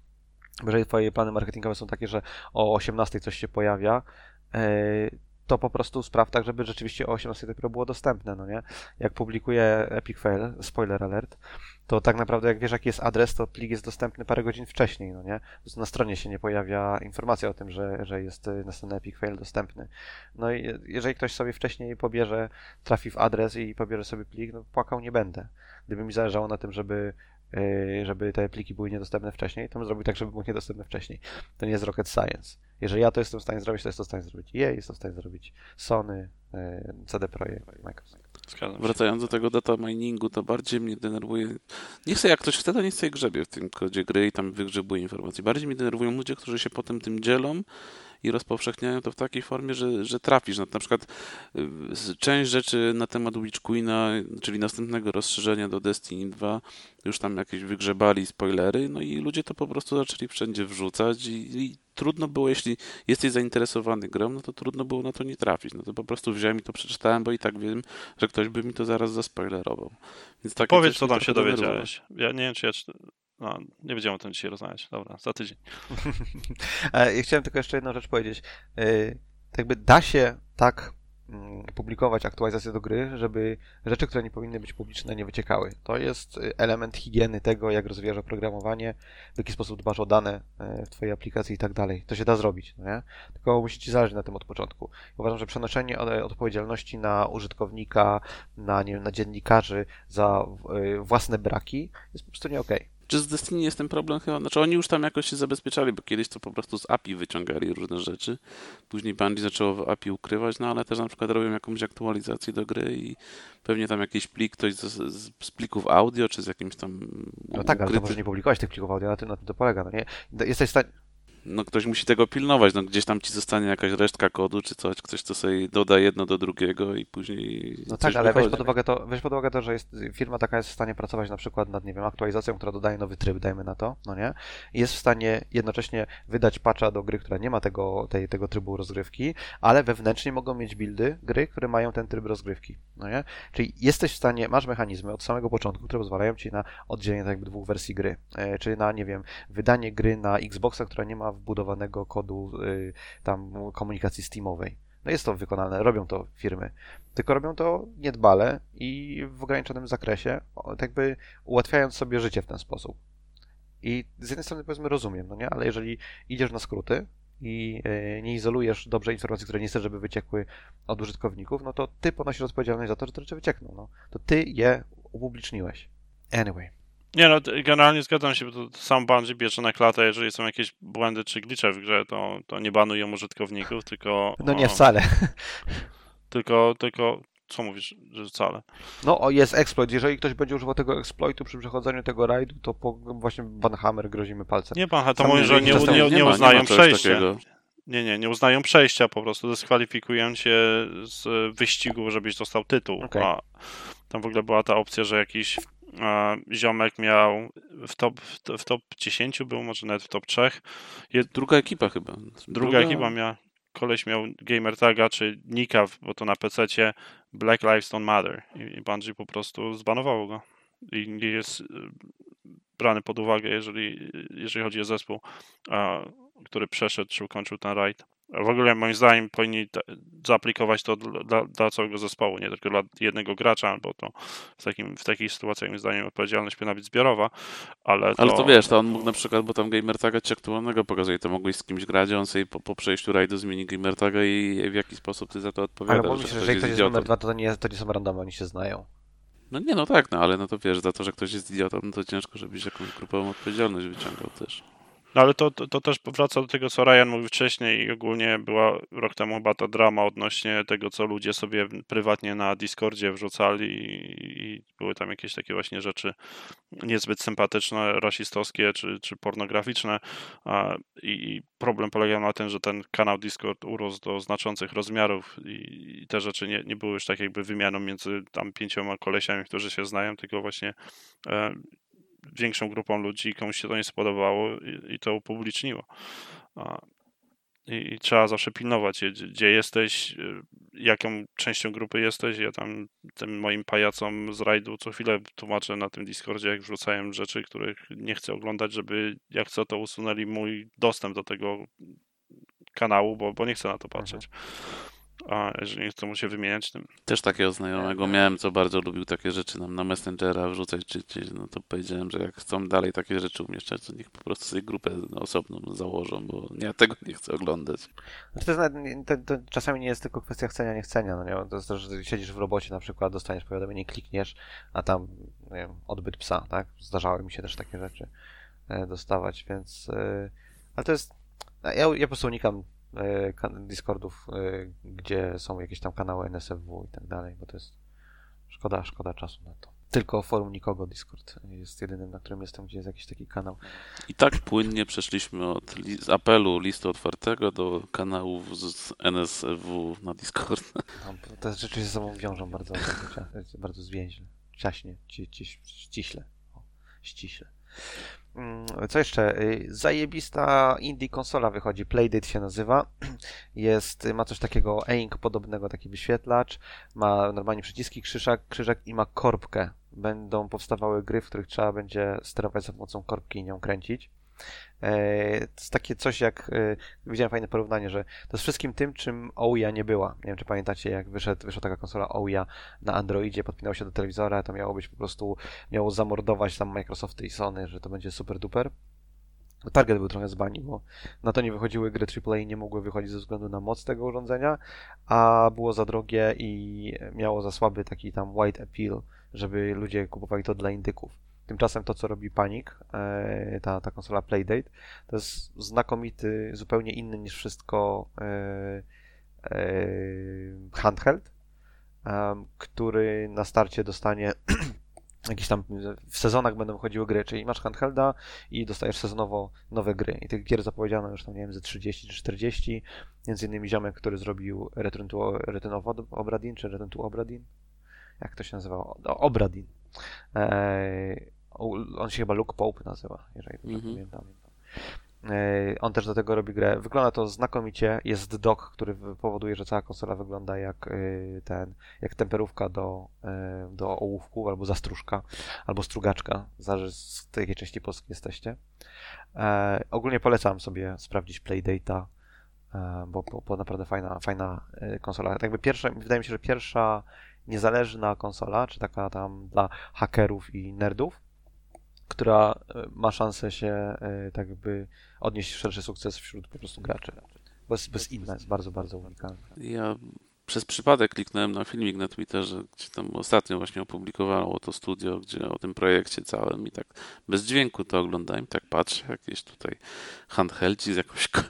jeżeli twoje plany marketingowe są takie, że o 18 coś się pojawia, e, to po prostu spraw tak, żeby rzeczywiście o 18 dopiero było dostępne, no nie? Jak publikuje Epic Fail, spoiler alert, to tak naprawdę jak wiesz jaki jest adres, to plik jest dostępny parę godzin wcześniej, no nie? Na stronie się nie pojawia informacja o tym, że, że jest y, następny Epic Fail dostępny. No i jeżeli ktoś sobie wcześniej pobierze, trafi w adres i pobierze sobie plik, no płakał nie będę. Gdyby mi zależało na tym, żeby żeby te pliki były niedostępne wcześniej, to bym zrobił tak, żeby były niedostępne wcześniej. To nie jest rocket science. Jeżeli ja to jestem w stanie zrobić, to jest to w stanie zrobić EA, jest to w stanie zrobić Sony, y, CD Projekt, Microsoft. Wracając do tego data miningu, to bardziej mnie denerwuje. Nie chcę, jak ktoś to nie chce grzebie w tym kodzie gry i tam wygrzebuje informacji. Bardziej mnie denerwują ludzie, którzy się potem tym dzielą i rozpowszechniają to w takiej formie, że, że trafisz. Na, na przykład y, część rzeczy na temat Witch Queena, czyli następnego rozszerzenia do Destiny 2, już tam jakieś wygrzebali spoilery, no i ludzie to po prostu zaczęli wszędzie wrzucać i, i trudno było, jeśli jesteś zainteresowany grą, no to trudno było na to nie trafić. No to po prostu wziąłem i to przeczytałem, bo i tak wiem, że ktoś by mi to zaraz zaspoilerował. Więc Powiedz, co tam się dowiedziałeś. Ja nie wiem, czy ja no, nie będziemy o tym dzisiaj rozmawiać. Dobra, za tydzień. ja chciałem tylko jeszcze jedną rzecz powiedzieć. Yy, jakby da się tak Mm, publikować aktualizacje do gry, żeby rzeczy, które nie powinny być publiczne, nie wyciekały. To jest y, element higieny tego, jak rozwijasz oprogramowanie, w jaki sposób dbasz o dane y, w Twojej aplikacji i tak dalej. To się da zrobić, no nie? Tylko musi Ci zależeć na tym od początku. Uważam, że przenoszenie odpowiedzialności na użytkownika, na, nie wiem, na dziennikarzy za y, własne braki jest po prostu nie okej. Okay. Czy z Destiny jest ten problem chyba? Znaczy oni już tam jakoś się zabezpieczali, bo kiedyś to po prostu z API wyciągali różne rzeczy. Później Bungie zaczęło w API ukrywać, no ale też na przykład robią jakąś aktualizację do gry i pewnie tam jakiś plik ktoś z, z, z plików audio, czy z jakimś tam No tak, ukryty... ale to może nie publikować tych plików audio, na tym, na tym to polega, no nie? Jesteś w stanie no ktoś musi tego pilnować, no gdzieś tam ci zostanie jakaś resztka kodu czy coś, ktoś to sobie doda jedno do drugiego i później No tak, ale weź pod, uwagę to, weź pod uwagę to, że jest, firma taka jest w stanie pracować na przykład nad, nie wiem, aktualizacją, która dodaje nowy tryb, dajmy na to, no nie? Jest w stanie jednocześnie wydać patcha do gry, która nie ma tego, tej, tego trybu rozgrywki, ale wewnętrznie mogą mieć buildy gry, które mają ten tryb rozgrywki, no nie? Czyli jesteś w stanie, masz mechanizmy od samego początku, które pozwalają ci na oddzielenie tak jakby dwóch wersji gry, e, czyli na, nie wiem, wydanie gry na Xboxa, która nie ma wbudowanego kodu y, tam komunikacji Steamowej. No jest to wykonane, robią to firmy. Tylko robią to niedbale i w ograniczonym zakresie, tak jakby ułatwiając sobie życie w ten sposób. I z jednej strony powiedzmy rozumiem, no nie, ale jeżeli idziesz na skróty i y, nie izolujesz dobrze informacji, które nie chcesz, żeby wyciekły od użytkowników, no to ty ponosisz odpowiedzialność za to, że te rzeczy wyciekną. No. To ty je upubliczniłeś. Anyway. Nie no, generalnie zgadzam się, bo to sam Bungie bierze na klatę, jeżeli są jakieś błędy czy glicze w grze, to, to nie banują użytkowników, tylko... No nie wcale. Tylko, tylko, co mówisz, że wcale? No, o, jest exploit. Jeżeli ktoś będzie używał tego exploitu przy przechodzeniu tego rajdu, to po, właśnie Banhammer grozimy palcem. Nie, pan, to mówi, że nie, nie, nie, nie uznają przejścia. Nie, nie, nie uznają przejścia, po prostu dyskwalifikują cię z wyścigu, żebyś dostał tytuł. Okay. A tam w ogóle była ta opcja, że jakiś ziomek miał w top, w top 10 był, może nawet w top 3. Druga ekipa chyba. Druga, Druga ekipa miała, koleś miał gamer taga, czy nika, bo to na PC Black Lives Don't Matter i Bungie po prostu zbanowało go i nie jest y, brany pod uwagę, jeżeli, jeżeli chodzi o zespół, który przeszedł czy ukończył ten raid. W ogóle moim zdaniem powinni zaaplikować to dla, dla, całego zespołu, nie tylko dla jednego gracza, bo to w, takim, w takiej sytuacji moim zdaniem odpowiedzialność powinna być zbiorowa, ale to... Ale to wiesz, to on mógł na przykład, bo tam gamer taga ci aktualnego pokazuje, to mogłeś z kimś grać, on sobie po, po przejściu rajdu zmieni gamer taga i w jaki sposób ty za to odpowiadasz. Ale myślę, że jeżeli ktoś jest numer dwa, to nie, to nie są randomy, oni się znają. No nie, no tak, no ale no to wiesz, za to, że ktoś jest idiotą, no to ciężko, żebyś jakąś grupową odpowiedzialność wyciągał też. No ale to, to, to, też wraca do tego, co Ryan mówił wcześniej i ogólnie była rok temu chyba ta drama odnośnie tego, co ludzie sobie prywatnie na Discordzie wrzucali i, i były tam jakieś takie właśnie rzeczy niezbyt sympatyczne, rasistowskie czy, czy pornograficzne. A, i problem polegał na tym, że ten kanał Discord urósł do znaczących rozmiarów i, i te rzeczy nie, nie były już tak jakby wymianą między tam pięcioma kolesiami, którzy się znają, tylko właśnie e, większą grupą ludzi, komuś się to nie spodobało i, i to upubliczniło. I, I, trzeba zawsze pilnować, gdzie, gdzie jesteś, y, jaką częścią grupy jesteś. Ja tam tym moim pajacom z rajdu co chwilę tłumaczę na tym Discordzie, jak wrzucają rzeczy, których nie chcę oglądać, żeby jak co to usunęli mój dostęp do tego kanału, bo, bo nie chcę na to patrzeć. A jeżeli nie chcą mu się wymieniać tym. Też takiego znajomego miałem, co bardzo lubił takie rzeczy nam na Messengera wrzucać czy gdzieś, no to powiedziałem, że jak chcą dalej takie rzeczy umieszczać, to niech po prostu sobie grupę osobną założą, bo ja tego nie chcę oglądać. Znaczy to, jest to, to czasami nie jest tylko kwestia chcenia, nie chcenia, no nie? To jest też, że siedzisz w robocie na przykład, dostaniesz powiadomienie, klikniesz, a tam, nie wiem, odbyt psa, tak? Zdarzały mi się też takie rzeczy e, dostawać, więc... E, ale to jest... Ja, ja po prostu unikam e, Discordów, e, gdzie są jakieś tam kanały NSFW i tak dalej, bo to jest szkoda, szkoda czasu na to. Tylko forum nikogo Discord jest jedynym, na którym jestem, gdzie jest jakiś taki kanał. I tak płynnie przeszliśmy od apelu listu otwartego do kanałów z NSW na Discord. No, te rzeczy się ze sobą wiążą bardzo, bardzo zwięźle, ciaśnie, ci, ci, ściśle. O, ściśle. Mm, Co jeszcze? Y, Zajebista indie konsola wychodzi, Playdate się nazywa. Jest, ma coś takiego e-ink podobnego, taki wyświetlacz. Ma normalnie przyciski, krzyżak, krzyżak i ma korbkę. Będą powstawały gry, w których trzeba będzie sterować za pomocą korbki i nią kręcić. E, To jest takie coś jak, e, widziałem fajne porównanie, że to jest wszystkim tym, czym Ouya nie była. Nie wiem, czy pamiętacie, jak wyszedł, wyszła taka konsola Ouya na Androidzie, podpinał się do telewizora, to miało być po prostu, miało zamordować tam Microsofty i Sony, że to będzie super duper. Target był trochę z bani, bo na to nie wychodziły gry AAA i nie mogły wychodzić ze względu na moc tego urządzenia, a było za drogie i miało za słaby taki tam wide appeal, żeby ludzie kupowali to dla indyków. Tymczasem to, co robi Panic, e, ta, ta konsola Playdate, to jest znakomity, zupełnie inny niż wszystko e, e, handheld, który na starcie dostanie jakieś tam w sezonach będą wychodziły gry, czyli masz handhelda i dostajesz sezonowo nowe gry. I tych gier zapowiedziano już tam, nie wiem, ze 30 czy 40. Między innymi ziomek, który zrobił Return to, Return of Ob- Obradin, czy Return to Obradin? Jak to się nazywało? Obradin. On się chyba Luke Pope nazywa, jeżeli dobrze Mhm. pamiętam. Eee, On też do tego robi grę. Wygląda to znakomicie. Jest dock, który powoduje, że cała konsola wygląda jak y, ten, jak temperówka do, y, do ołówku, albo zastruszka, albo strugaczka. Zależy z jakiej części Polski jesteście. E, ogólnie polecam sobie sprawdzić Playdate'a, e, bo, bo, bo naprawdę fajna, fajna e, konsola. Tak jakby pierwsza, wydaje mi się, że pierwsza niezależna konsola, czy taka tam dla hakerów i nerdów, która e, ma szansę się e, tak jakby odnieść szerszy sukces wśród po prostu graczy. Bo jest, jest inna, jest bardzo, bardzo unikalna. Ja przez przypadek kliknąłem na filmik na Twitterze, gdzie tam ostatnio właśnie opublikowało to studio, gdzie o tym projekcie całym i tak bez dźwięku to oglądałem, tak patrzę, jakieś tutaj handheldzi z jakąś ko-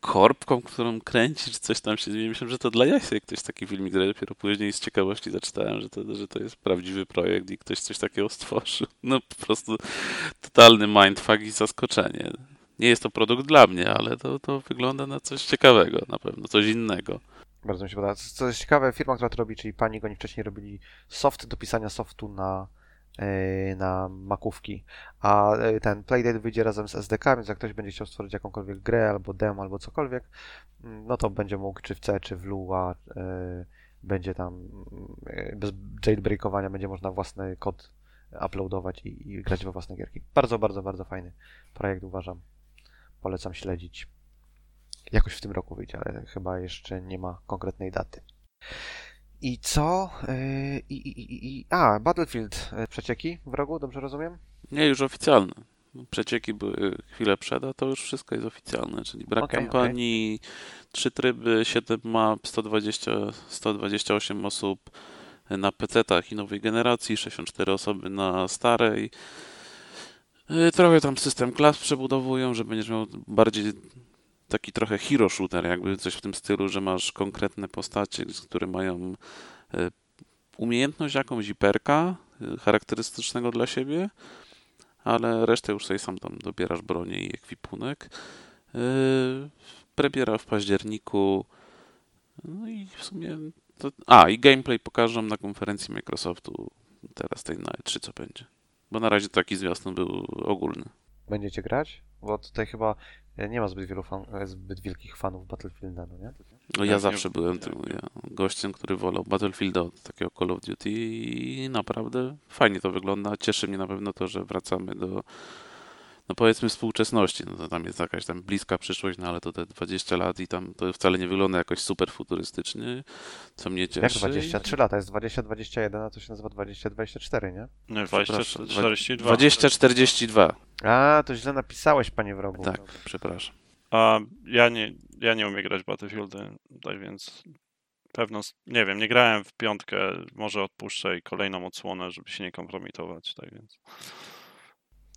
korbką, którą kręci, czy coś tam się dzieje. Myślałem, że to dla jajsa ktoś taki filmik zrobił, dopiero później z ciekawości zaczytałem, że to, że to jest prawdziwy projekt i ktoś coś takiego stworzył. No po prostu totalny mindfuck i zaskoczenie. Nie jest to produkt dla mnie, ale to, to wygląda na coś ciekawego na pewno, coś innego. Bardzo mi się podoba. Co- jest ciekawe, firma, która to robi, czyli Panic, oni wcześniej robili soft do pisania softu na, e, na makówki, a e, ten Playdate wyjdzie razem z SDK, więc jak ktoś będzie chciał stworzyć jakąkolwiek grę, albo demo, albo cokolwiek, mm, no to będzie mógł czy w C, czy w Lua, e, będzie tam bez jailbreakowania, będzie można własny kod uploadować i, i grać we własne gierki. Bardzo, bardzo, bardzo fajny projekt, uważam. Polecam śledzić. Jakoś w tym roku wyjdzie, ale chyba jeszcze nie ma konkretnej daty. I co? Yy, I, i, i, a, Battlefield yy, przecieki w rogu, dobrze rozumiem? Nie, już oficjalne. Przecieki były chwilę przed, a to już wszystko jest oficjalne, czyli brak Okej, kampanii, trzy tryby, 7 map, 120, 128 osób na PC-tach i nowej generacji, 64 osoby na starej. Y, Trochę tam system klas przebudowują, że będziesz miał bardziej taki trochę hero shooter, jakby coś w tym stylu, że masz konkretne postacie, które mają y, umiejętność jakąś i perka y, charakterystycznego dla siebie, ale resztę już sobie sam tam dobierasz bronię i ekwipunek. Yy, Premiera w październiku. No i w sumie. To... A, i gameplay pokażę na konferencji Microsoftu teraz tej na E3 co będzie. Bo na razie taki zwiastun był ogólny. Będziecie grać? Bo tutaj chyba e, nie ma zbyt wielu fan, e, zbyt wielkich fanów Battlefielda, no nie? No ja Tak, nie- zawsze byłem tym ja, gościem, który wolał Battlefielda od takiego Call of Duty i naprawdę fajnie to wygląda. Cieszy mnie na pewno to, że wracamy do no powiedzmy współczesności, no to tam jest jakaś tam bliska przyszłość, no ale to te 20 lat i tam to wcale nie wygląda jakoś super futurystycznie, co mnie cieszy. Jak 23 lata? Jest 2021, a to się nazywa 2024, nie? Nie, Przepraszam, 2042. 2042. A, to źle napisałeś, panie wrogu. Tak, przepraszam. A ja nie, ja nie umiem grać Battlefieldy, tak więc pewno, nie wiem, nie grałem w piątkę, może odpuszczę i kolejną odsłonę, żeby się nie kompromitować, tak więc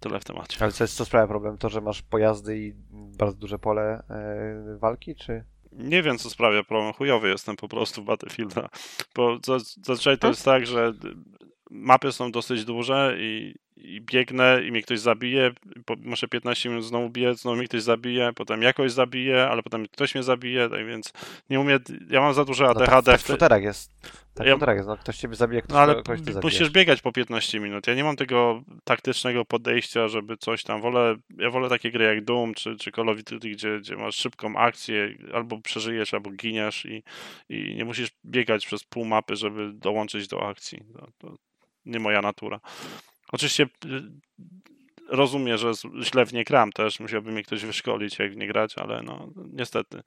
tyle w temacie. Ale co, jest, co sprawia problem? To, że masz pojazdy i bardzo duże pole e, walki, czy... Nie wiem, co sprawia problem. Chujowy jestem po prostu w Battlefielda. Bo za- zazwyczaj to jest tak, że mapy są dosyć duże i, i biegnę i mnie ktoś zabije. Muszę 15 minut znowu biec, znowu mnie ktoś zabije, potem jakoś zabije, ale potem ktoś mnie zabije, tak więc nie umiem. Ja mam za duże No tak, ADHD. tak w shooterach jest. Tak Ja- jest. No, ktoś ciebie zabije, ktoś, No ale musisz biegać po 15 minut. Ja nie mam tego taktycznego podejścia, żeby coś tam. Wolę, ja wolę takie gry jak Doom czy, czy Call of Duty, gdzie, gdzie masz szybką akcję, albo przeżyjesz, albo giniesz i, i nie musisz biegać przez pół mapy, żeby dołączyć do akcji. To, to nie moja natura. Oczywiście y, rozumiem, że źle w nie gram też. Musiałby mnie ktoś wyszkolić, jak w nie grać, ale no niestety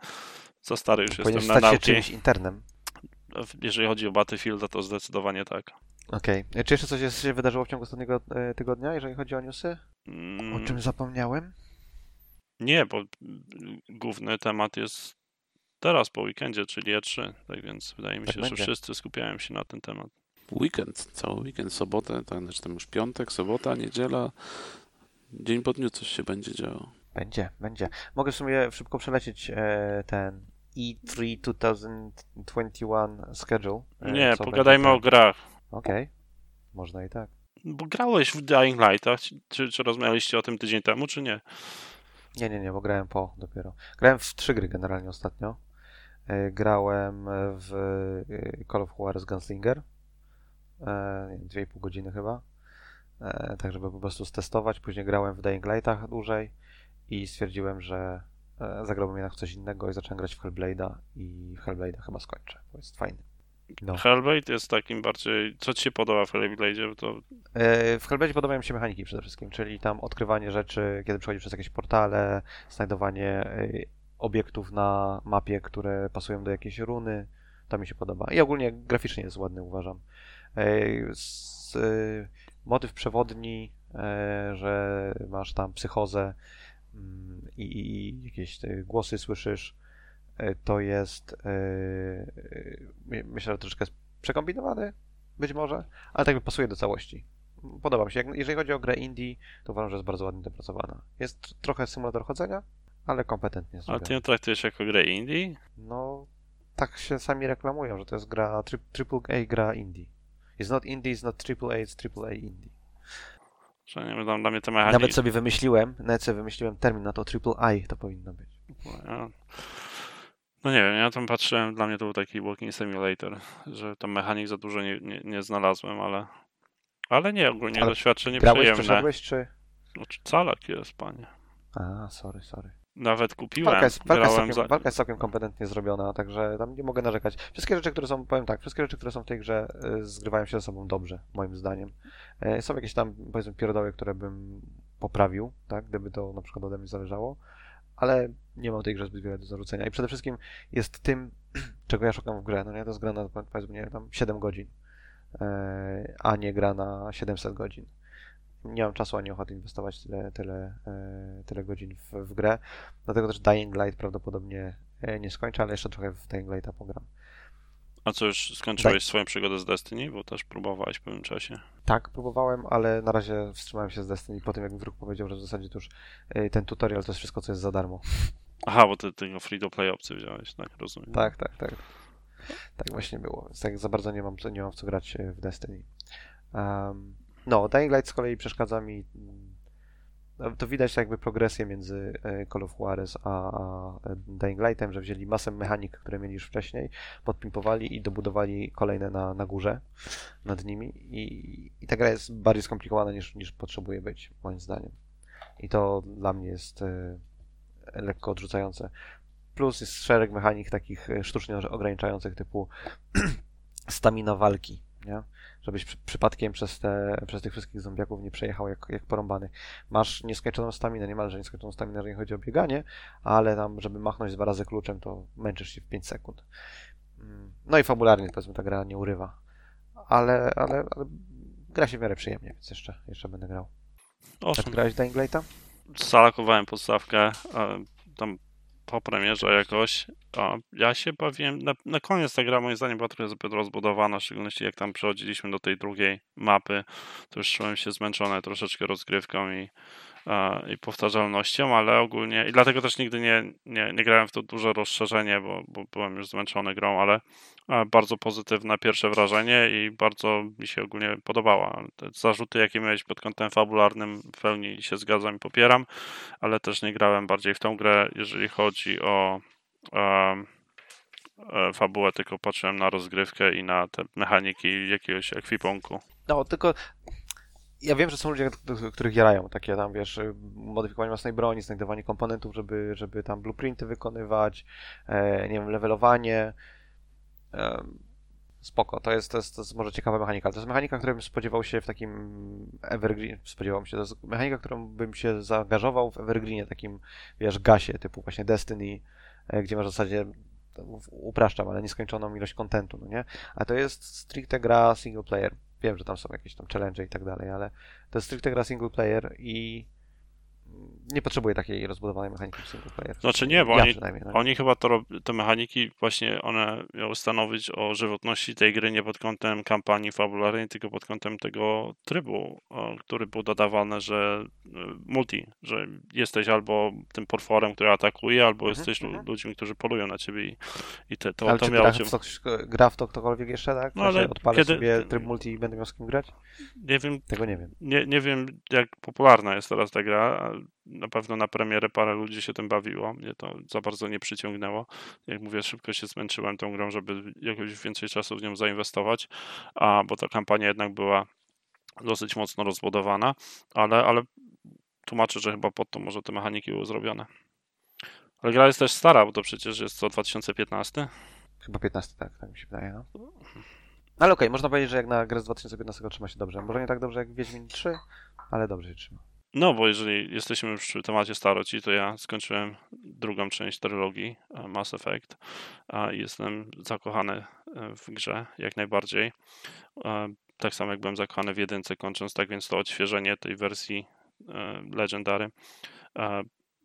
za stary już Powinieneś jestem na stać się nauki. czymś internem. Jeżeli chodzi o Battlefielda, to zdecydowanie tak. Okej. E, Czy jeszcze coś jest- się wydarzyło w ciągu ostatniego e, tygodnia, jeżeli chodzi o newsy? O Mm. czym zapomniałem? Nie, bo główny temat jest teraz po weekendzie, czyli E3, tak więc wydaje mi Tak się, będzie. że wszyscy skupiają się na ten temat. Weekend, cały weekend, sobotę, tak, znaczy tam już piątek, sobota, niedziela. Dzień po dniu coś się będzie działo. Będzie, będzie. Mogę w sumie szybko przelecieć e, ten E3 2021 schedule. e, Nie, pogadajmy będzie o grach. Okej. Można i tak. Bo grałeś w Dying Lightach, czy, czy rozmawialiście o tym tydzień temu, czy nie? Nie, nie, nie, bo grałem po dopiero. Grałem w trzy gry generalnie ostatnio. E, Grałem w e, Call of Juarez Gunslinger. E, nie wiem, Dwie i pół godziny chyba. E, Tak, żeby po prostu stestować. Później grałem w Dying Lightach dłużej i stwierdziłem, że e, zagrałbym jednak w coś innego i zacząłem grać w Hellblade'a i Hellblade'a chyba skończę, bo jest fajny. No. Hellblade jest takim bardziej... Co ci się podoba w Hellblade'zie? To E, W Hellblade'zie podobają mi się mechaniki przede wszystkim, czyli tam odkrywanie rzeczy, kiedy przechodzi przez jakieś portale, znajdowanie e, obiektów na mapie, które pasują do jakiejś runy. To mi się podoba. I ogólnie graficznie jest ładny, uważam. E, s- e, Motyw przewodni, e, że masz tam psychozę mm, i, i, jakieś głosy słyszysz, to jest myślę, że troszeczkę przekombinowany, być może, ale tak pasuje do całości. Podoba mi się. Jeżeli chodzi o grę indie, to uważam, że jest bardzo ładnie dopracowana. Jest trochę symulator chodzenia, ale kompetentnie a zrobiona. ty ją traktujesz jako grę indie? No, tak się sami reklamują, że to jest gra AAA gra indie. It's not indie, it's not AAA, it's AAA indie. Że nie wiem, dla mnie te mechaniki... Nawet sobie wymyśliłem, nawet sobie wymyśliłem termin na to AAA to powinno być. Ja- No nie wiem, ja tam patrzyłem, dla mnie to był taki walking simulator, że tam mechanik za dużo nie, nie, nie znalazłem, ale ale nie, ogólnie Ale doświadczenie Grałeś, przyjemne. przeszedłeś, czy... No, czy calak jest, panie. A, sorry, sorry. Nawet kupiłem, Walka jest, walka, jest całkiem, walka jest całkiem kompetentnie zrobiona, także tam nie mogę narzekać. Wszystkie rzeczy, które są, powiem tak, wszystkie rzeczy, które są w tej grze, y, zgrywają się ze sobą dobrze, moim zdaniem. E, Są jakieś tam, powiedzmy, pierdoły, które bym poprawił, tak, gdyby to na przykład ode mnie zależało, ale nie mam tej grze zbyt wiele do zarzucenia. I przede wszystkim jest tym, czego ja szukam w grę. No nie, to jest gra na, powiedzmy, nie tam 7 godzin, e, a nie gra na 700 godzin. Nie mam czasu ani ochoty inwestować tyle, tyle, e, tyle godzin w, w grę. Dlatego też Dying Light prawdopodobnie e, nie skończę, ale jeszcze trochę w Dying Lighta pogram. A co, już skończyłeś swoją przygodę z Destiny? Bo też próbowałeś w pewnym czasie. Tak, próbowałem, ale na razie wstrzymałem się z Destiny po tym, jak wróg powiedział, że w zasadzie to już e, ten tutorial to jest wszystko, co jest za darmo. Aha, bo ty tego free-to-play opcji wziąłeś, tak, rozumiem. Tak, tak, tak. Tak właśnie było. Więc tak za bardzo nie mam, nie mam w co grać w Destiny. Um, no, Dying Light z kolei przeszkadza mi. mm, To widać jakby progresję między e, Call of Juarez a, e, Dying Lightem, że wzięli masę mechanik, które mieli już wcześniej, podpimpowali i dobudowali kolejne na, na górze nad nimi. I, I ta gra jest bardziej skomplikowana niż, niż potrzebuje być, moim zdaniem. I to dla mnie jest e, lekko odrzucające. Plus jest szereg mechanik takich sztucznie ograniczających typu stamina walki. nie? Żebyś przy, przypadkiem przez, te, przez tych wszystkich zombiaków nie przejechał jak, jak porąbany. Masz nieskończoną staminę, niemalże nieskończoną staminę, jeżeli chodzi o bieganie, ale tam, żeby machnąć dwa razy kluczem, to męczysz się w 5 sekund. Mm, no i fabularnie, powiedzmy, ta gra nie urywa. Ale, ale, ale gra się w miarę przyjemnie, więc jeszcze, jeszcze będę grał. Owszem. Tak grałeś Dying Lighta? Zalakowałem podstawkę tam po premierze jakoś. A ja się bawiłem, na, na koniec ta gra moim zdaniem była trochę zbyt rozbudowana, w szczególności jak tam przechodziliśmy do tej drugiej mapy, to już czułem się zmęczony troszeczkę rozgrywką i, i powtarzalnością, ale ogólnie i dlatego też nigdy nie, nie, nie grałem w to duże rozszerzenie, bo, bo byłem już zmęczony grą, ale bardzo pozytywne pierwsze wrażenie i bardzo mi się ogólnie podobała. Te zarzuty, jakie miałeś pod kątem fabularnym, w pełni się zgadzam i popieram, ale też nie grałem bardziej w tą grę, jeżeli chodzi o e, fabułę, tylko patrzyłem na rozgrywkę i na te mechaniki jakiegoś ekwipunku. No, tylko ja wiem, że są ludzie, których jarają takie tam, wiesz, modyfikowanie własnej broni, znajdowanie komponentów, żeby, żeby tam blueprinty wykonywać, e, nie wiem, levelowanie. Spoko, to jest, to, jest, to jest może ciekawa mechanika. To jest mechanika, której bym spodziewał się w takim Evergreen, spodziewał się, to jest mechanika, którą bym się zaangażował w Evergreenie, takim, wiesz, gasie, typu właśnie Destiny, e, gdzie masz w zasadzie upraszczam, ale nieskończoną ilość kontentu, no nie? A to jest stricte gra single player. Wiem, że tam są jakieś tam challenge i tak dalej, ale to jest stricte gra single player i nie potrzebuje takiej rozbudowanej mechaniki w single player. Znaczy nie, bo ja oni. No. Oni chyba to, te mechaniki właśnie one miały stanowić o żywotności tej gry nie pod kątem kampanii fabularnej, tylko pod kątem tego trybu, który był dodawany, że y, multi, że jesteś albo tym potworem, który atakuje, albo Mhm, jesteś mhm. ludźmi, którzy polują na ciebie i, i te, to, ale to czy miało gra, cię... w to, gra w to ktokolwiek jeszcze, tak? No, ale Odpalę kiedy- sobie tryb multi i będę miał z kim grać? Nie wiem, Tego nie wiem. nie, nie wiem, jak popularna jest teraz ta gra. Na pewno na premierę parę ludzi się tym bawiło. Mnie to za bardzo nie przyciągnęło. Jak mówię, szybko się zmęczyłem tą grą, żeby jakoś więcej czasu w nią zainwestować, a bo ta kampania jednak była dosyć mocno rozbudowana, ale, ale tłumaczę, że chyba pod to może te mechaniki były zrobione. Ale gra jest też stara, bo to przecież jest co 2015. Chyba 15, tak, tak mi się wydaje, no. Ale okej, można powiedzieć, że jak na grę z 2015 trzyma się dobrze. Może nie tak dobrze jak Wiedźmin 3, ale dobrze się trzyma. No, bo jeżeli jesteśmy już przy temacie staroci, to ja skończyłem drugą część trylogii e, Mass Effect a jestem zakochany e, w grze jak najbardziej. E, Tak samo jak byłem zakochany w jedynce kończąc, tak więc to odświeżenie tej wersji Legendary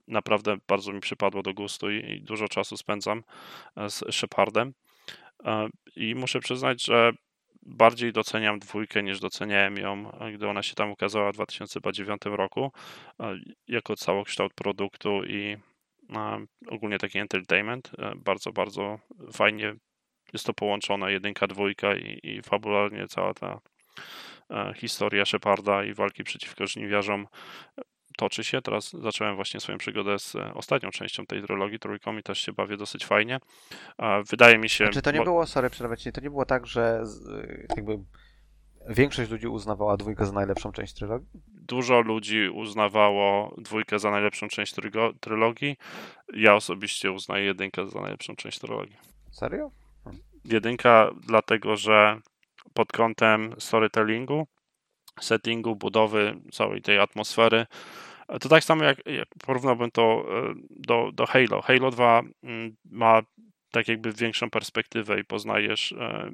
naprawdę bardzo mi przypadło do gustu i, i dużo czasu spędzam z Shepardem. I muszę przyznać, że bardziej doceniam dwójkę niż doceniałem ją, gdy ona się tam ukazała w 2009 roku, jako całokształt produktu i ogólnie taki entertainment. E, Bardzo, bardzo fajnie jest to połączone, jedynka, dwójka i, i fabularnie cała ta e, historia Sheparda i walki przeciwko żniwiarzom toczy się. Teraz zacząłem właśnie swoją przygodę z e, ostatnią częścią tej trylogii, trójką i też się bawię dosyć fajnie. E, Wydaje mi się... Czy to nie bo- było, sorry, przerwę to nie było tak, że y, jakby większość ludzi uznawała dwójkę za najlepszą część trylogii? dużo ludzi uznawało dwójkę za najlepszą część trygo- trylogii. Ja osobiście uznaję jedynkę za najlepszą część trylogii. Serio? Jedynka dlatego, że pod kątem storytellingu, settingu, budowy całej tej atmosfery, to tak samo jak, jak porównałbym to e, do, do Halo. Halo 2 mm, ma tak jakby większą perspektywę i poznajesz e,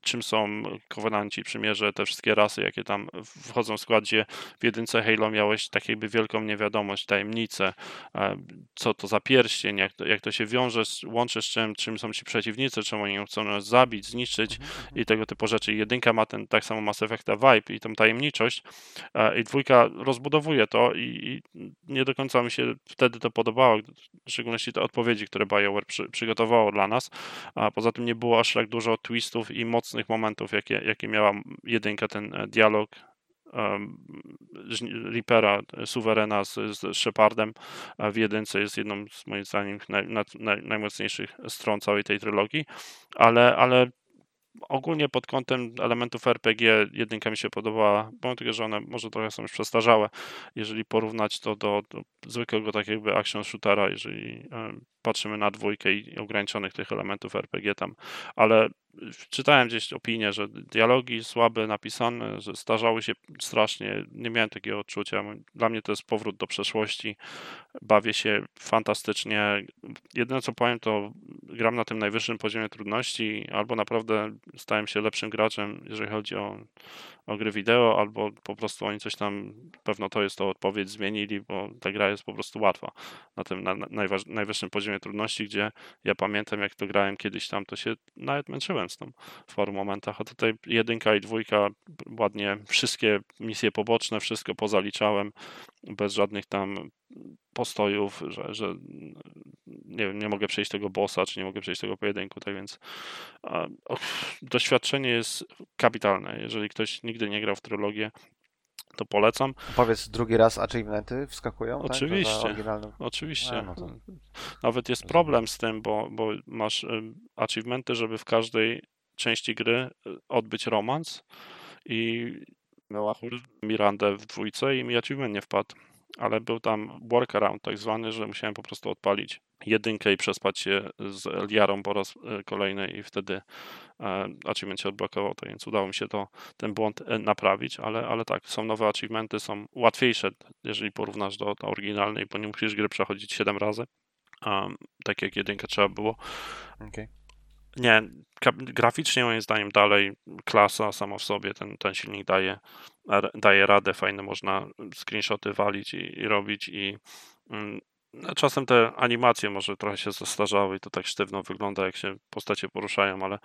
czym są kowenanci, przymierze, te wszystkie rasy, jakie tam wchodzą w składzie. W jedynce Halo miałeś tak jakby wielką niewiadomość, tajemnicę, e, co to za pierścień, jak to, jak to się wiąże, łączy z czym, czym są ci przeciwnicy, czemu oni chcą nas zabić, zniszczyć i tego typu rzeczy. Jedynka ma ten tak samo Mass Effecta vibe i tą tajemniczość e, i dwójka rozbudowuje to i, i nie do końca mi się wtedy to podobało, w szczególności te odpowiedzi, które BioWare przy, przygotowało dla nas, a poza tym nie było aż tak dużo twistów i mocnych momentów, jakie, jakie miała jedynka, ten e, dialog żni- Reapera, e, Suwerena z, z Shepardem w jedynce jest jedną z moim zdaniem naj, naj, naj, najmocniejszych stron całej tej trylogii, ale, ale ogólnie pod kątem elementów RPG jedynka mi się podobała, bo tylko, że one może trochę są już przestarzałe, jeżeli porównać to do, do zwykłego tak jakby action shootera, jeżeli patrzymy na dwójkę i ograniczonych tych elementów RPG tam, ale czytałem gdzieś opinię, że dialogi słabe napisane, że starzały się strasznie, nie miałem takiego odczucia. Dla mnie to jest powrót do przeszłości, bawię się fantastycznie. Jedyne co powiem to gram na tym najwyższym poziomie trudności, albo naprawdę stałem się lepszym graczem, jeżeli chodzi o, o gry wideo, albo po prostu oni coś tam, pewno to jest to odpowiedź, zmienili, bo ta gra jest po prostu łatwa na tym na, najwyższym poziomie trudności, gdzie ja pamiętam jak to grałem kiedyś tam, to się nawet męczyłem z tym w paru momentach, a tutaj jedynka i dwójka ładnie wszystkie misje poboczne, wszystko pozaliczałem bez żadnych tam postojów, że, że nie wiem, nie mogę przejść tego bossa, czy nie mogę przejść tego pojedynku, tak więc doświadczenie jest kapitalne. Jeżeli ktoś nigdy nie grał w trylogię, to polecam. Powiedz drugi raz achievementy wskakują? Tak? Oczywiście. Tak? Oczywiście. no to... Nawet jest problem z tym, bo, bo masz achievementy, żeby w każdej części gry y, odbyć romans i miała Mirandę w dwójce i mi achievement nie wpadł ale był tam workaround tak zwany, że musiałem po prostu odpalić jedynkę i przespać się z Eliarą po raz e, kolejny i wtedy e, achievement się odblokował, to więc udało mi się to, ten błąd e, naprawić, ale, ale tak, są nowe achievementy, są łatwiejsze, jeżeli porównasz do, do oryginalnej, bo nie musisz gry przechodzić 7 razy, um, tak jak jedynkę trzeba było. Okay. Nie, graficznie moim zdaniem dalej klasa sama w sobie, ten, ten silnik daje, daje radę, fajne można screenshoty walić i, i robić i mm, no, czasem te animacje może trochę się zestarzały i to tak sztywno wygląda, jak się postacie poruszają, ale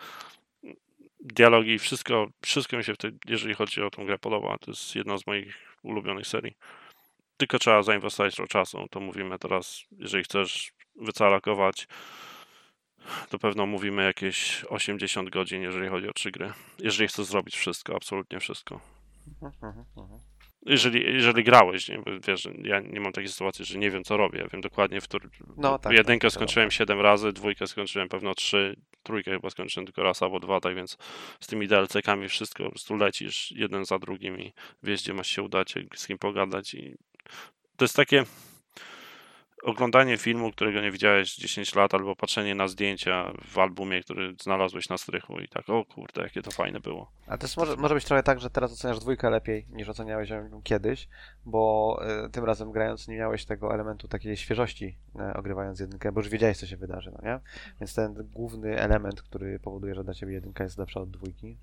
dialogi, wszystko, wszystko mi się, w tej, jeżeli chodzi o tą grę podoba. To jest jedna z moich ulubionych serii. Tylko trzeba zainwestować trochę czasu. To mówimy teraz, jeżeli chcesz wycalakować to pewno mówimy jakieś 80 godzin, jeżeli chodzi o trzy gry. Jeżeli chcesz zrobić wszystko, absolutnie wszystko. Jeżeli, jeżeli grałeś, nie? Bo wiesz, ja nie mam takiej sytuacji, że nie wiem co robię. Ja wiem dokładnie, w którym. No, tak, jedynkę tak, skończyłem tak. 7 razy, dwójkę skończyłem pewno 3, trójkę chyba skończyłem tylko raz albo dwa, tak więc z tymi DLC-kami wszystko po prostu lecisz jeden za drugim i wiesz, gdzie masz się udać, z kim pogadać i to jest takie oglądanie filmu, którego nie widziałeś 10 lat, albo patrzenie na zdjęcia w albumie, który znalazłeś na strychu i tak, o kurde, jakie to fajne było. A to może, może być trochę tak, że teraz oceniasz dwójkę lepiej niż oceniałeś ją kiedyś, bo y, tym razem grając nie miałeś tego elementu takiej świeżości y, ogrywając jedynkę, bo już wiedziałeś, co się wydarzy, no nie? Więc ten główny element, który powoduje, że dla ciebie jedynka jest lepsza od dwójki,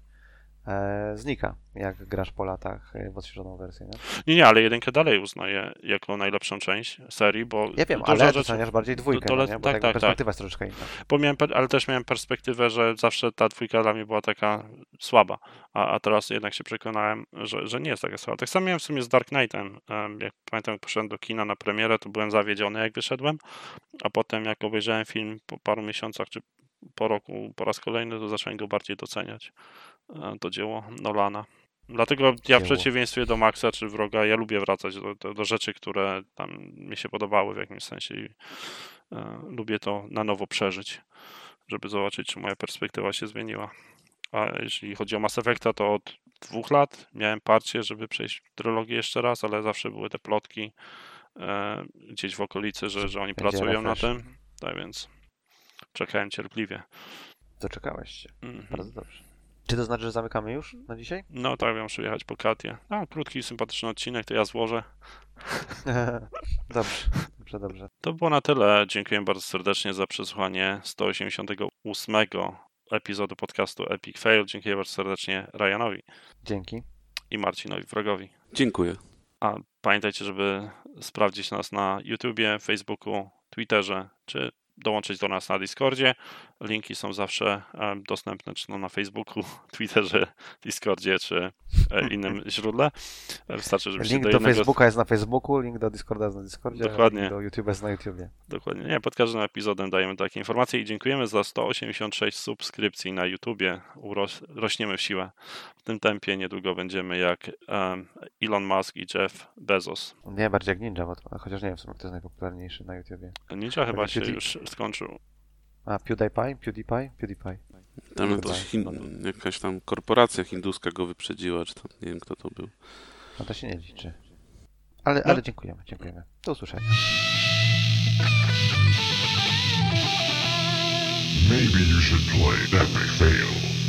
znika, jak grasz po latach e, w odświeżoną wersję. Nie, nie, nie ale jedynkę dalej uznaję jako najlepszą część serii, bo... Ja wiem, ale rzeczy, oceniasz bardziej dwójkę, to, to, no, bo tak, tak, perspektywa tak. jest troszeczkę inna. Bo miałem, ale też miałem perspektywę, że zawsze ta dwójka dla mnie była taka słaba, a, a teraz jednak się przekonałem, że, że nie jest taka słaba. Tak samo miałem w sumie z Dark Knightem. Jak pamiętam, jak poszedłem do kina na premierę, to byłem zawiedziony, jak wyszedłem, a potem jak obejrzałem film po paru miesiącach, czy po roku po raz kolejny, to zacząłem go bardziej doceniać. E, to dzieło Nolana. Dlatego ja w przeciwieństwie do Maxa czy Wroga, ja lubię wracać do, do, do rzeczy, które tam mi się podobały w jakimś sensie i e, lubię to na nowo przeżyć, żeby zobaczyć, czy moja perspektywa się zmieniła. A jeśli chodzi o Mass Effecta, to od dwóch lat miałem parcie, żeby przejść trylogię jeszcze raz, ale zawsze były te plotki e, gdzieś w okolicy, że, że oni Będzie pracują na tym. Tak więc czekałem cierpliwie. Doczekałeś się. Mm -hmm. Bardzo dobrze. Czy to znaczy, że zamykamy już na dzisiaj? No tak, ja muszę jechać po Katię. A, krótki, sympatyczny odcinek, to ja złożę. dobrze, dobrze, dobrze. To było na tyle. Dziękuję bardzo serdecznie za przesłuchanie 188 epizodu podcastu Epic Fail. Dziękuję bardzo serdecznie Ryanowi. Dzięki. I Marcinowi Wrogowi. Dziękuję. A pamiętajcie, żeby sprawdzić nas na YouTubie, Facebooku, Twitterze czy dołączyć do nas na Discordzie. Linki są zawsze dostępne czy no na Facebooku, Twitterze, Discordzie czy e, innym źródle. Wystarczy, żeby link do, do. Facebooka jest na Facebooku, link do Discorda jest na Discordzie, Dokładnie. do YouTube jest na YouTubie. Dokładnie. Nie, pod każdym epizodem dajemy takie informacje i dziękujemy za 186 subskrypcji na YouTubie. Uroś, rośniemy w siłę. W tym tempie niedługo będziemy jak um, Elon Musk i Jeff Bezos. Nie, bardziej jak Ninja, bo to, chociaż nie wiem, kto jest najpopularniejszy na YouTubie. Ninja chyba się już skończył. A, PewDiePie? PewDiePie? PewDiePie. Tam jakaś, hin, jakaś tam korporacja hinduska go wyprzedziła, czy tam nie wiem kto to był. No to się nie liczy. Ale, No. ale dziękujemy, dziękujemy. Do usłyszenia. Maybe you should play Epic Fail.